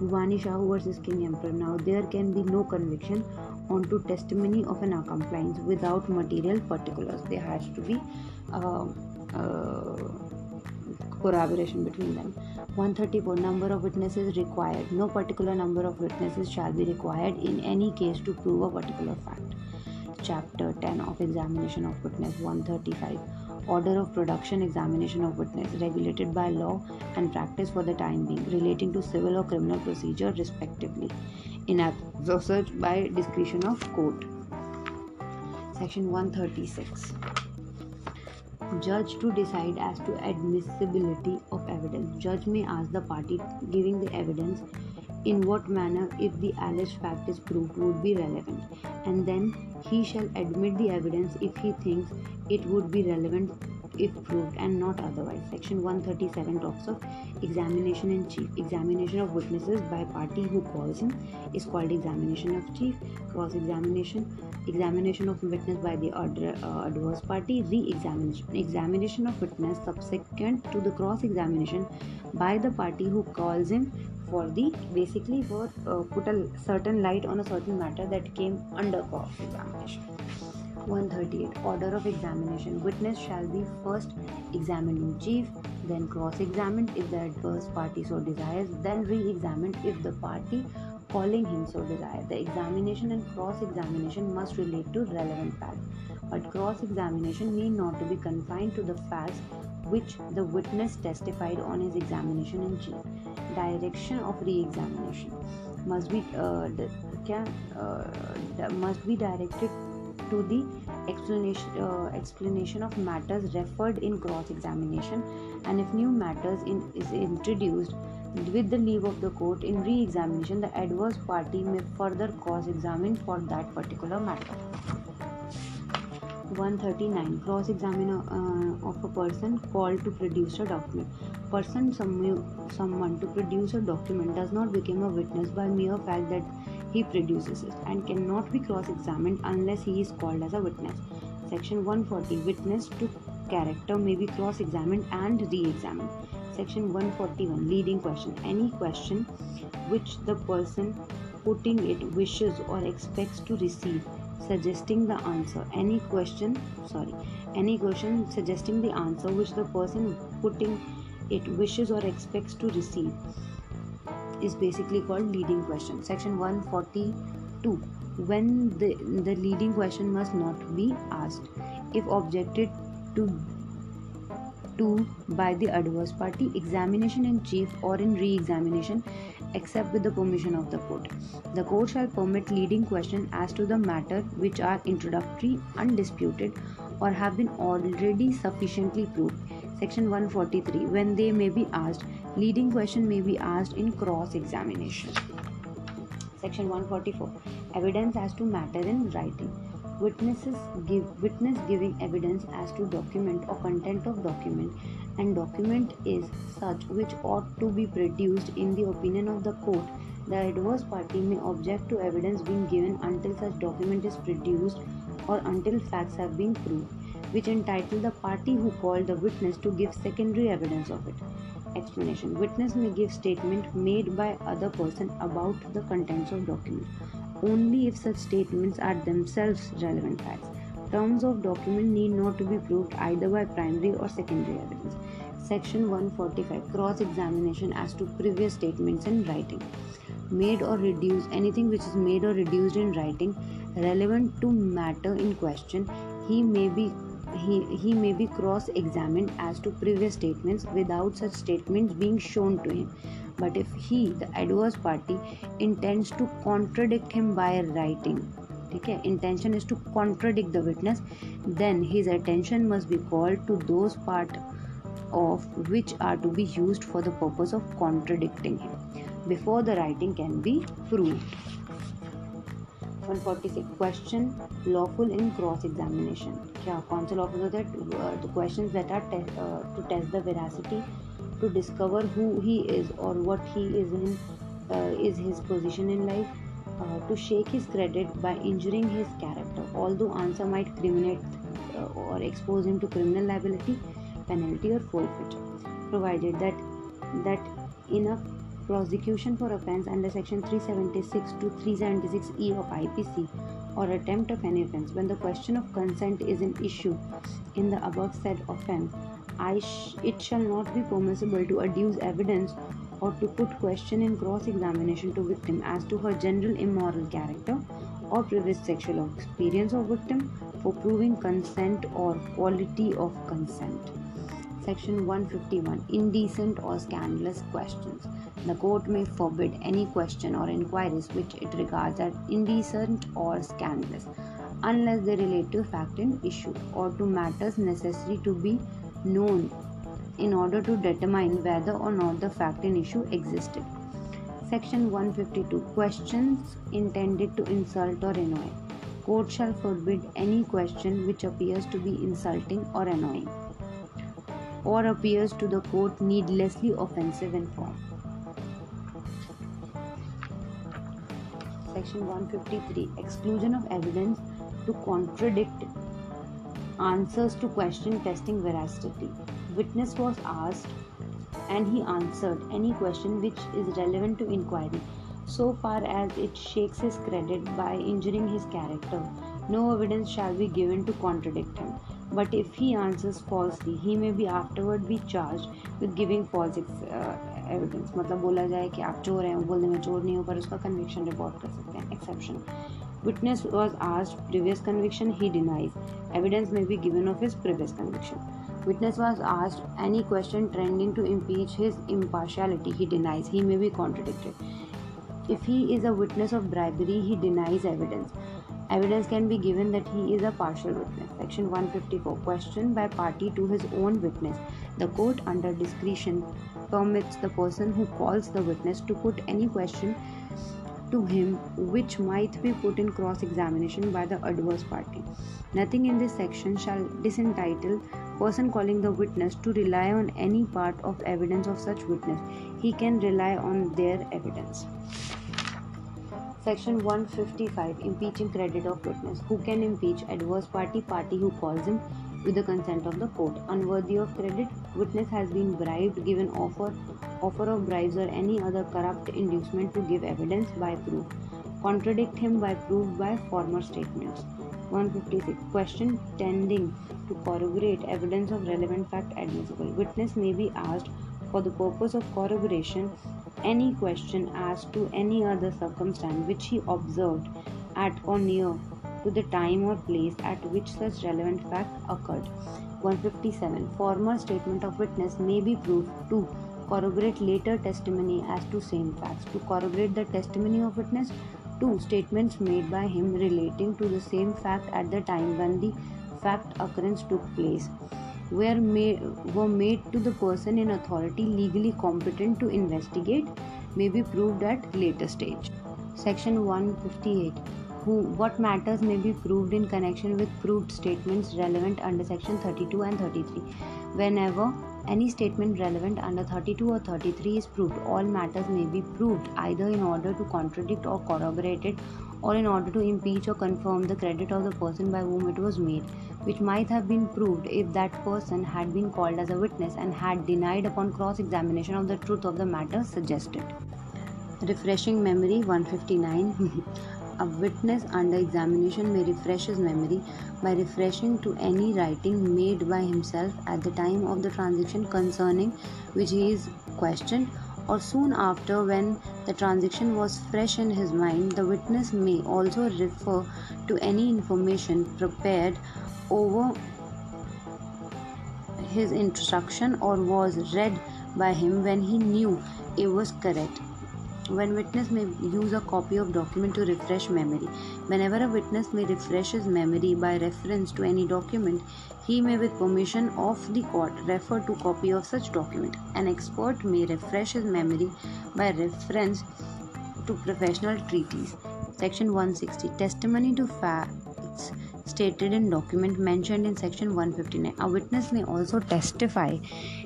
Bhuvani Shahu versus King Emperor. Now there can be no conviction onto testimony of an accomplice without material particulars. There has to be uh, uh, corroboration between them. 134 number of witnesses required. No particular number of witnesses shall be required in any case to prove a particular fact chapter 10 of examination of witness 135 order of production examination of witness regulated by law and practice for the time being relating to civil or criminal procedure respectively in exercised by discretion of court. Section 136 judge to decide as to admissibility of evidence. Judge may ask the party giving the evidence in what manner if the alleged fact is proved would be relevant and then he shall admit the evidence if he thinks it would be relevant if proved and not otherwise. Section 137 talks of examination in chief examination of witnesses by party who calls him is called examination of chief. Cross examination examination of witness by the uh, adverse party. Re-examination examination of witness subsequent to the cross examination by the party who calls him for the basically for uh, put a certain light on a certain matter that came under cross examination. 138 order of examination. Witness shall be first examined in chief then cross examined if the adverse party so desires then re examined if the party calling him so desires. The examination and cross examination must relate to relevant facts. But cross examination need not to be confined to the facts which the witness testified on his examination in chief. Direction of re-examination. Must be uh, can, uh, must be directed to the explanation uh, explanation of matters referred in cross examination and if new matters in, is introduced with the leave of the court in re examination the adverse party may further cross examine for that particular matter. 139 cross examine uh, of a person called to produce a document person someone to produce a document does not become a witness by mere fact that he produces it and cannot be cross examined unless he is called as a witness. Section 140 witness to character may be cross examined and re examined section 141 leading question. Any question which the person putting it wishes or expects to receive suggesting the answer. Any question sorry any question suggesting the answer which the person putting it wishes or expects to receive is basically called leading question section 142 when the the leading question must not be asked if objected to to by the adverse party examination in chief or in re-examination except with the permission of the court. The court shall permit leading question as to the matter which are introductory, undisputed, or have been already sufficiently proved. Section 143. When they may be asked, leading question may be asked in cross examination. Section 144. Evidence as to matter in writing witnesses give witness giving evidence as to document or content of document and document is such which ought to be produced in the opinion of the court the adverse party may object to evidence being given until such document is produced or until facts have been proved which entitle the party who called the witness to give secondary evidence of it explanation witness may give statement made by other person about the contents of document only if such statements are themselves relevant facts. Terms of document need not to be proved either by primary or secondary evidence. Section 145 Cross examination as to previous statements in writing. Made or reduced anything which is made or reduced in writing relevant to matter in question, he may be he, may be cross examined as to previous statements without such statements being shown to him. But if he, the adverse party, intends to contradict him by writing, okay, intention is to contradict the witness, then his attention must be called to those part of which are to be used for the purpose of contradicting him before the writing can be proved. One forty-six question lawful in cross examination. क्या कौन से lawful uh, the questions that are te- uh, to test the veracity to discover who he is or what he is in uh, is his position in life uh, to shake his credit by injuring his character. Although answer might criminate uh, or expose him to criminal liability penalty or forfeiture. Provided that that enough prosecution for offense under section 376 to 376e of IPC or attempt of any offense when the question of consent is an issue in the above said offense sh- it shall not be permissible to adduce evidence or to put question in cross examination to victim as to her general immoral character or previous sexual experience of victim for proving consent or quality of consent. Section 151 Indecent or scandalous questions. The court may forbid any question or inquiries which it regards as indecent or scandalous unless they relate to fact in issue or to matters necessary to be known in order to determine whether or not the fact in issue existed. Section 152 Questions intended to insult or annoy. Court shall forbid any question which appears to be insulting or annoying or appears to the court needlessly offensive in form. Section 153 Exclusion of evidence to contradict answers to question testing veracity. Witness was asked and he answered any question which is relevant to inquiry so far as it shakes his credit by injuring his character. No evidence shall be given to contradict him. but if he answers falsely, he may be afterward be charged with giving false evidence uh, मतलब बोला जाए कि आप चोर हैं वो बोलने में चोर नहीं हो, पर उसका कन्विक्शन रिपोर्ट कर सकते हैं एक्सेप्शन विटनेस वॉज़ आज प्रीवियस कन्विक्शन ही डिनाइज एविडेंस में be given of his previous conviction witness was आज any question trending to impeach his impartiality he denies he may B contradicted if he is a witness of bribery he denies evidence Evidence can be given that he is a partial witness. Section 154. Question by party to his own witness. The court, under discretion, permits the person who calls the witness to put any question to him which might be put in cross examination by the adverse party. Nothing in this section shall disentitle person calling the witness to rely on any part of evidence of such witness. He can rely on their evidence. Section 155 Impeaching credit of witness. Who can impeach adverse party? Party who calls him with the consent of the court. Unworthy of credit, witness has been bribed, given offer, offer of bribes or any other corrupt inducement to give evidence by proof. Contradict him by proof by former statements. 156. Question tending to corroborate evidence of relevant fact admissible. Witness may be asked for the purpose of corroboration any question as to any other circumstance which he observed at or near to the time or place at which such relevant fact occurred. 157. Former statement of witness may be proved to corroborate later testimony as to same facts. To corroborate the testimony of witness, two statements made by him relating to the same fact at the time when the fact occurrence took place were made, were made to the person in authority legally competent to investigate may be proved at later stage. Section 158 who what matters may be proved in connection with proved statements relevant under section 32 and 33 whenever any statement relevant under 32 or 33 is proved all matters may be proved either in order to contradict or corroborate it or in order to impeach or confirm the credit of the person by whom it was made which might have been proved if that person had been called as a witness and had denied upon cross examination of the truth of the matter suggested refreshing memory 159 A witness under examination may refresh his memory by refreshing to any writing made by himself at the time of the transaction concerning which he is questioned or soon after when the transaction was fresh in his mind. The witness may also refer to any information prepared over his instruction or was read by him when he knew it was correct. When witness may use a copy of document to refresh memory. Whenever a witness may refresh his memory by reference to any document he may with permission of the court refer to copy of such document. An expert may refresh his memory by reference to professional treaties. Section 160 testimony to facts stated in document mentioned in section 159 a witness may also testify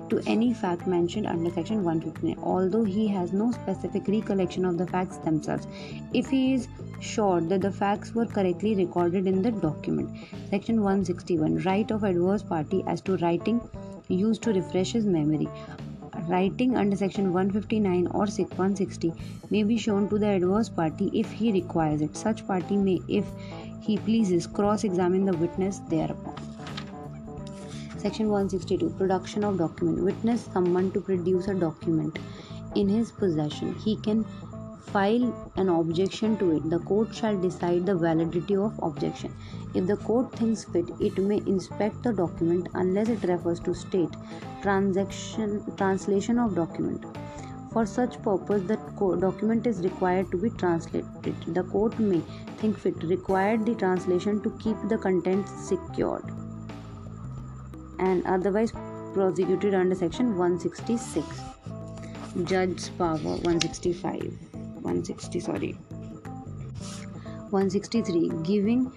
to any fact mentioned under section 159 although he has no specific recollection of the facts themselves. If he is sure that the facts were correctly recorded in the document section 161 right of adverse party as to writing used to refresh his memory. Writing under section 159 or 160 may be shown to the adverse party if he requires it. Such party may if he pleases cross examine the witness thereupon. Section 162 production of document. Witness summoned to produce a document in his possession. He can file an objection to it. The court shall decide the validity of objection. If the court thinks fit it may inspect the document unless it refers to state transaction translation of document for such purpose the document is required to be translated. The court may think fit require the translation to keep the contents secured and otherwise prosecuted under section 166 judge's power 165 160 sorry 163 giving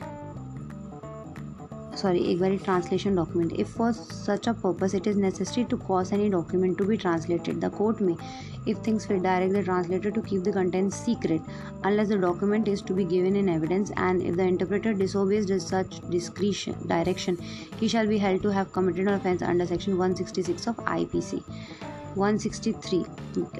sorry एक बारी translation document if for such a purpose it is necessary to cause any document to be translated the court may if things fit direct the translator to keep the contents secret unless the document is to be given in evidence and if the interpreter disobeys such discretion direction he shall be held to have committed an offence under section 166 of IPC 163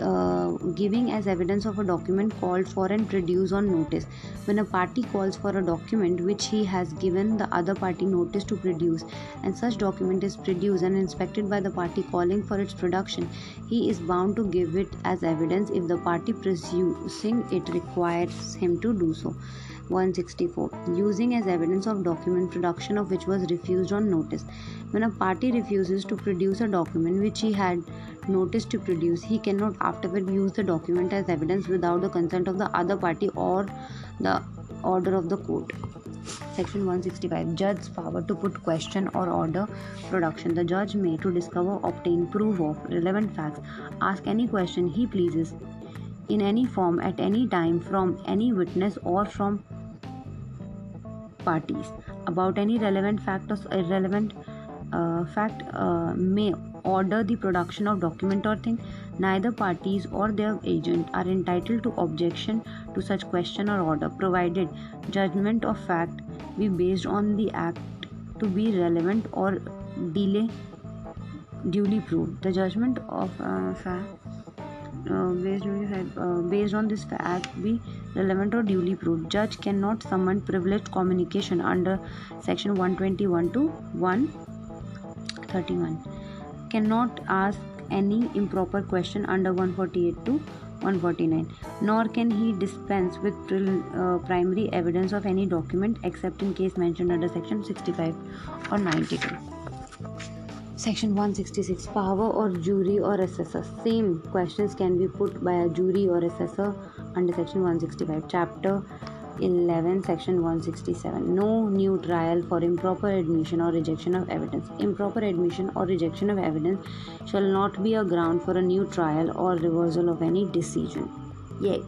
uh, giving as evidence of a document called for and produced on notice. When a party calls for a document which he has given the other party notice to produce and such document is produced and inspected by the party calling for its production he is bound to give it as evidence if the party producing it requires him to do so. 164 using as evidence of document production of which was refused on notice. When a party refuses to produce a document which he had notice to produce. He cannot afterward use the document as evidence without the consent of the other party or the order of the court. Section 165 judge's power to put question or order production. The judge may to discover obtain proof of relevant facts. Ask any question he pleases in any form at any time from any witness or from parties. About any relevant fact or irrelevant uh, fact uh, may order the production of document or thing neither parties or their agent are entitled to objection to such question or order provided judgment of fact be based on the act to be relevant or delay duly proved the judgment of uh, fact uh, based, on, uh, based on this fact be relevant or duly proved. Judge cannot summon privileged communication under section 121 to 131. Cannot ask any improper question under 148 to 149 nor can he dispense with uh, primary evidence of any document except in case mentioned under section 65 or 92 Section 166 Power or jury or assessor. Same questions can be put by a jury or assessor under Section 165. Chapter 11 section 167 no new trial for improper admission or rejection of evidence. Improper admission or rejection of evidence shall not be a ground for a new trial or reversal of any decision. Yay.